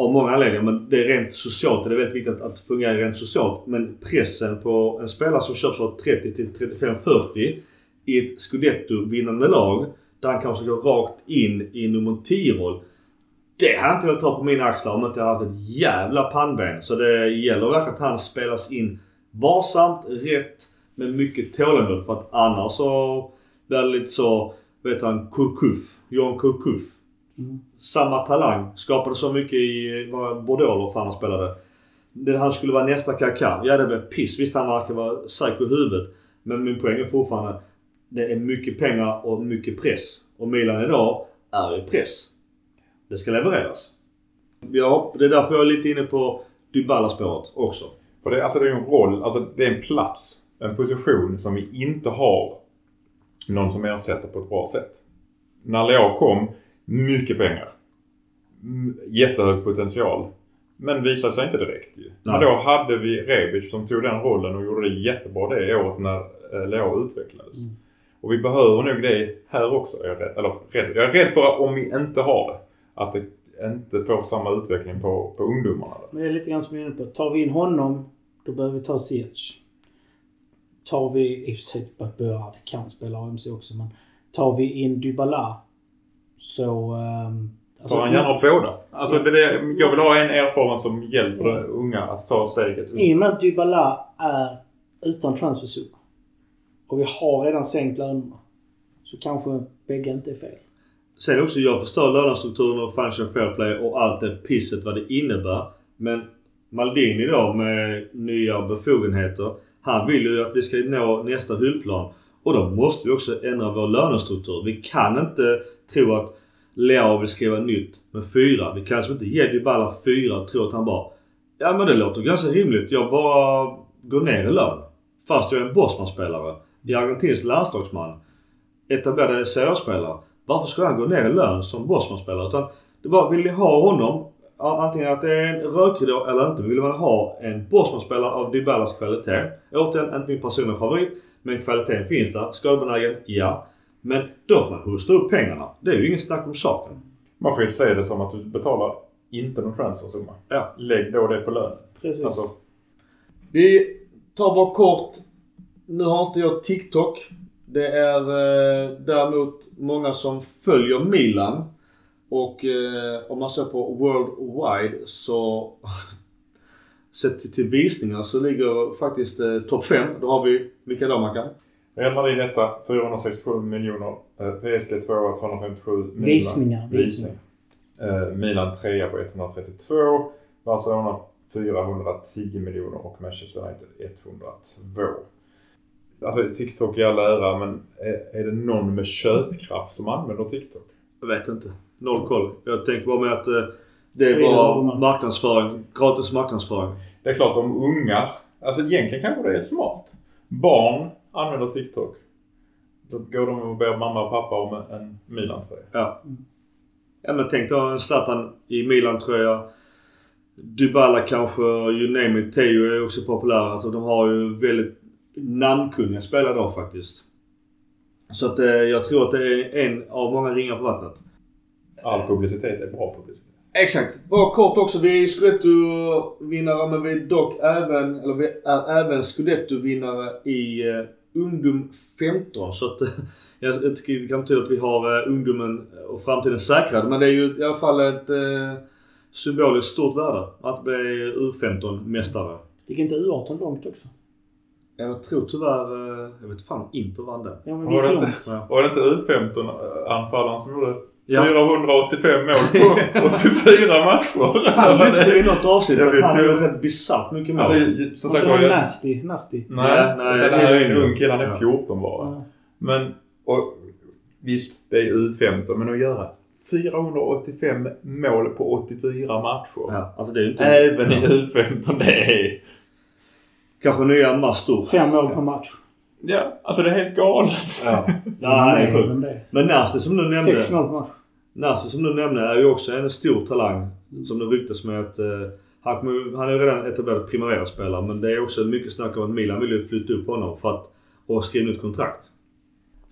A: av många anledningar. Men det är rent socialt. Det är väldigt viktigt att, att fungera rent socialt. Men pressen på en spelare som köps för 30 till 35-40 i ett scudetto-vinnande lag. Där han kanske går rakt in i nummer 10-roll. Det hade jag inte velat ta på mina axlar om inte jag haft ett jävla pannben. Så det gäller verkligen att han spelas in varsamt, rätt, med mycket tålamod. För att annars så blir det lite så, vet han, Kurkuf. John Kurkuf. Mm. Samma talang. Skapade så mycket i Bordeaux eller fan han spelade. Det, han skulle vara nästa Kaká. Ja det blev piss. Visst han verkar vara psycho i huvudet. Men min poäng är fortfarande det är mycket pengar och mycket press. Och Milan idag är i press. Det ska levereras. Ja, det är därför jag är lite inne på Dybala-spåret också.
B: För det, alltså det är en roll, alltså det är en plats, en position som vi inte har någon som ersätter på ett bra sätt. När Leao kom, mycket pengar. Jättehög potential. Men visade sig inte direkt ju. Men då hade vi Rebic som tog den rollen och gjorde det jättebra det året när eh, Leao utvecklades. Mm. Och vi behöver nog det här också. Är jag rädd. Eller rädd. Jag är rädd för om vi inte har det att det inte får samma utveckling på, på ungdomarna.
C: Men det är lite grann som jag är inne på. Tar vi in honom, då behöver vi ta Ziyech. Tar vi, i och för sig Böard kan spela AMC också, men tar vi in Dybala så... Um,
B: alltså, tar han gärna båda? Alltså det, det, jag vill ha en erfaren som hjälper ja. unga att ta steget.
C: I och med att Dybala är utan transfersumma och vi har redan sänkt lönerna så kanske bägge inte är fel.
A: Sen också, jag förstår lönestrukturen och financial fair play och allt det pisset vad det innebär. Men Maldini då med nya befogenheter. Han vill ju att vi ska nå nästa hyllplan. Och då måste vi också ändra vår lönestruktur. Vi kan inte tro att Leao vill skriva nytt med fyra. Vi kan alltså inte ge Dybala fyra och tro att han bara... Ja men det låter ganska rimligt. Jag bara går ner i lön. Fast jag är en Bosman-spelare. I argentinsk landslagsman. Etablerade seriespelare. Varför ska han gå ner i lön som Bosman-spelare? Utan Det var, vill ni ha honom? Antingen att det är en rökridå eller inte. Vill man ha en Bosman-spelare av Dybalas kvalitet? Återigen, inte min personliga favorit. Men kvaliteten finns där. Skadebenägen? Ja. Men då får man hosta upp pengarna. Det är ju inget snack om saken.
B: Man får ju se det som att du betalar inte någon transfersumma.
A: Ja.
B: Lägg då det på lönen.
C: Precis.
B: Alltså,
A: Vi tar bara kort. Nu har inte jag TikTok. Det är eh, däremot många som följer Milan. Och eh, om man ser på Worldwide så [LAUGHS] sett till, till visningar så ligger faktiskt eh, topp 5. Då har vi vilka då Mackan?
B: Real Madrid detta 467 miljoner. PSG 2 257 Milan.
C: Visningar,
B: Visning. Eh, Milan 3 på 132. Barcelona 410 miljoner och Manchester United 102. Alltså TikTok i all ära men är, är det någon med köpkraft som använder TikTok?
A: Jag vet inte. Noll koll. Jag tänker bara med att eh, det är
C: överallt.
A: marknadsföring. Gratis marknadsföring.
B: Det är klart om ungar, alltså egentligen kanske det är smart. Barn använder TikTok. Då går de och ber mamma och pappa om en Milan-tröja.
A: Ja. Ja men tänk då en Zlatan i Milan-tröja. Dybala kanske, you name it. Teo är också populär. Alltså de har ju väldigt namnkunniga spelare då faktiskt. Så att eh, jag tror att det är en av många ringar på vattnet.
B: All publicitet är bra publicitet.
A: Exakt. Bara kort också. Vi är Scudetto-vinnare men vi är dock även, eller vi är även Scudetto-vinnare i eh, Ungdom 15. Så att [LAUGHS] eh, jag tycker det kan betyda att vi har eh, ungdomen och framtiden säkrad. Men det är ju i alla fall ett eh, symboliskt stort värde att bli U15-mästare.
C: Gick inte U18 långt också?
A: Jag tror tyvärr, eh, jag vet fan om Inter vann det.
C: Ja, men
B: Var det inte, var det inte U15-anfallaren som gjorde
A: Ja.
B: 485 mål på [LAUGHS] 84 matcher?
A: Han lyfte i något avsnitt att han har gjort helt bisarrt mycket mål.
B: Alltså, som sagt
C: det
B: var,
C: nasty. Nasty.
B: nej,
A: Nej,
B: det
A: det
B: här
A: är
B: en ung kille. Han är
A: Ja.
B: 14 bara.
C: Ja.
B: Men, och visst, det är U15, men att göra 485 mål på 84 matcher.
A: Ja, alltså det är ju inte...
B: Även i
A: Ja.
B: U15, det är...
A: Kanske nya Mastor.
C: Fem mål per match.
B: Ja, alltså det är helt galet.
A: Ja. Nej, han är sjuk.
C: Men
A: Nasti som du nämnde.
C: Sex mål per match.
A: Nasti som du nämnde är ju också en stor talang. Som det ryktas med att... Eh, han, han är ju redan etablerad Primavera-spelare men det är också mycket snack om att Milan vill ju flytta upp honom för att... Och skriva ut kontrakt.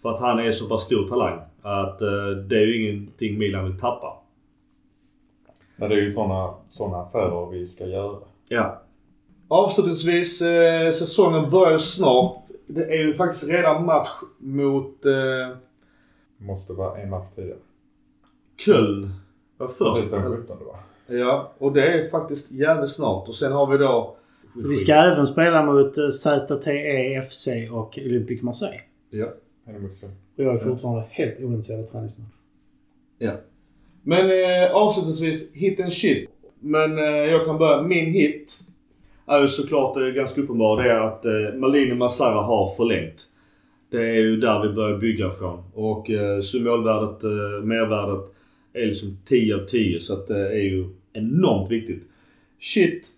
A: För att han är så pass stor talang. Att eh, det är ju ingenting Milan vill tappa.
B: Men det är ju sådana såna affärer vi ska göra.
A: Ja. Avslutningsvis, eh, säsongen börjar ju snart. Det är ju faktiskt redan match mot eh,
B: Måste vara en match tidigare.
A: Köln. Var
B: Precis
A: först.
B: den 17 va?
A: Ja, och det är faktiskt jävligt snart. Och sen har vi då...
C: Vi ska även spela mot eh, ZTE FC och Olympique Marseille.
A: Ja.
C: Och jag är fortfarande helt ointresserad av träningsmatch.
A: ja. Men eh, avslutningsvis, hit and shit. Men eh, jag kan börja. Min hit är ju såklart eh, ganska uppenbar. Det är att eh, Malini Massara har förlängt. Det är ju där vi börjar bygga från. Och eh, symbolvärdet, eh, mervärdet är liksom 10 av 10. Så att det är ju enormt viktigt. Shit.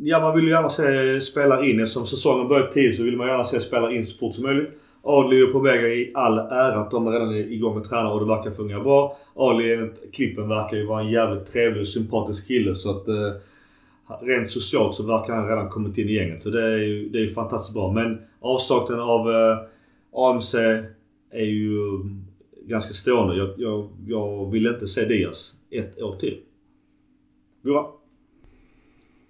A: Ja, man vill ju gärna se spelare in. Eftersom säsongen börjar 10 så vill man gärna se spelare in så fort som möjligt. Adli är på väg i all ära att de är redan igång med tränar och det verkar fungera bra. Adli enligt klippen verkar ju vara en jävligt trevlig och sympatisk kille så att eh, rent socialt så verkar han redan kommit in i gänget. Så det är ju det är ju fantastiskt bra. Men avsaknaden av eh, AMC är ju ganska stående. Jag, jag, jag vill inte se Diaz ett år till. Bra.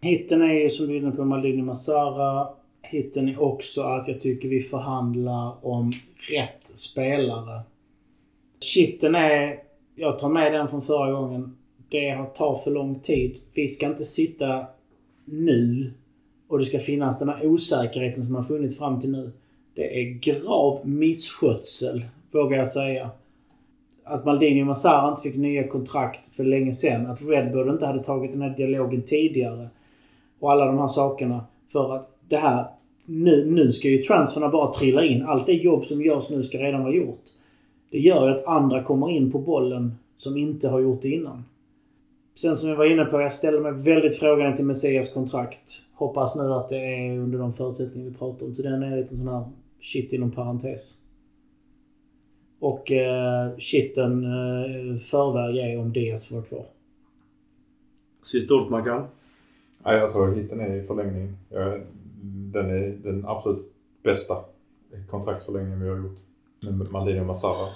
C: Hitten är ju som du är inne på Maldini Masara. Hitten är också att jag tycker vi förhandlar om rätt spelare. Shitten är, jag tar med den från förra gången, det tar för lång tid. Vi ska inte sitta nu och det ska finnas den här osäkerheten som har funnits fram till nu. Det är grav misskötsel, vågar jag säga. Att Maldini och Massara inte fick nya kontrakt för länge sedan. Att Red Bull inte hade tagit den här dialogen tidigare. Och alla de här sakerna. För att det här... Nu, nu ska ju transferna bara trilla in. Allt det jobb som görs nu ska redan vara gjort. Det gör ju att andra kommer in på bollen som inte har gjort det innan. Sen som jag var inne på, jag ställer mig väldigt frågande till Messias kontrakt. Hoppas nu att det är under de förutsättningar vi pratar om. Så den är lite sån här shit inom parentes. Och eh, shitten eh, förväg är om Diaz får vara kvar.
A: Sista ordet Mackan?
B: Nej, jag tror hitten är i förlängning. Ja, Den är den absolut bästa kontraktsförlängningen vi har gjort. Med Maldini och Massara.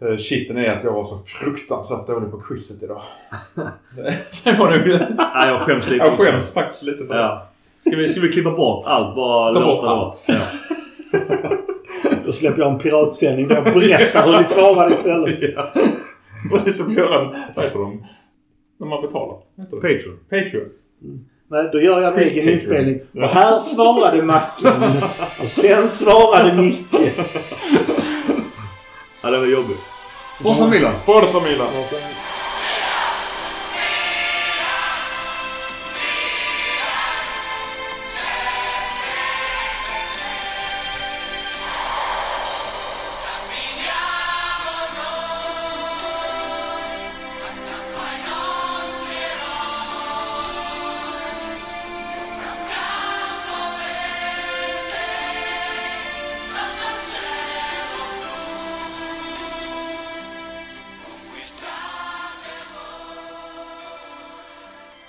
B: Eh, Shitten är att jag var så fruktansvärt dålig på quizet idag. [LAUGHS] det var nog...
A: Nej, jag skäms lite
B: Jag
A: också.
B: skäms faktiskt lite för det.
A: Ja. Ska vi, ska vi klippa bort allt? Bara
B: Ta bort
A: det
B: allt.
A: Ja. [LAUGHS]
C: Släpper jag en piratsändning där jag berättar hur ni svarade istället. [LAUGHS]
A: ja.
B: Precis som göra, vad heter de? När man betalar.
A: Patreon.
B: Patreon.
C: Nej, då gör jag en egen inspelning. Och här svarade Mackan. Och sen svarade Micke.
A: Ja, det var jobbigt. Forza Milan.
B: Forza Milan.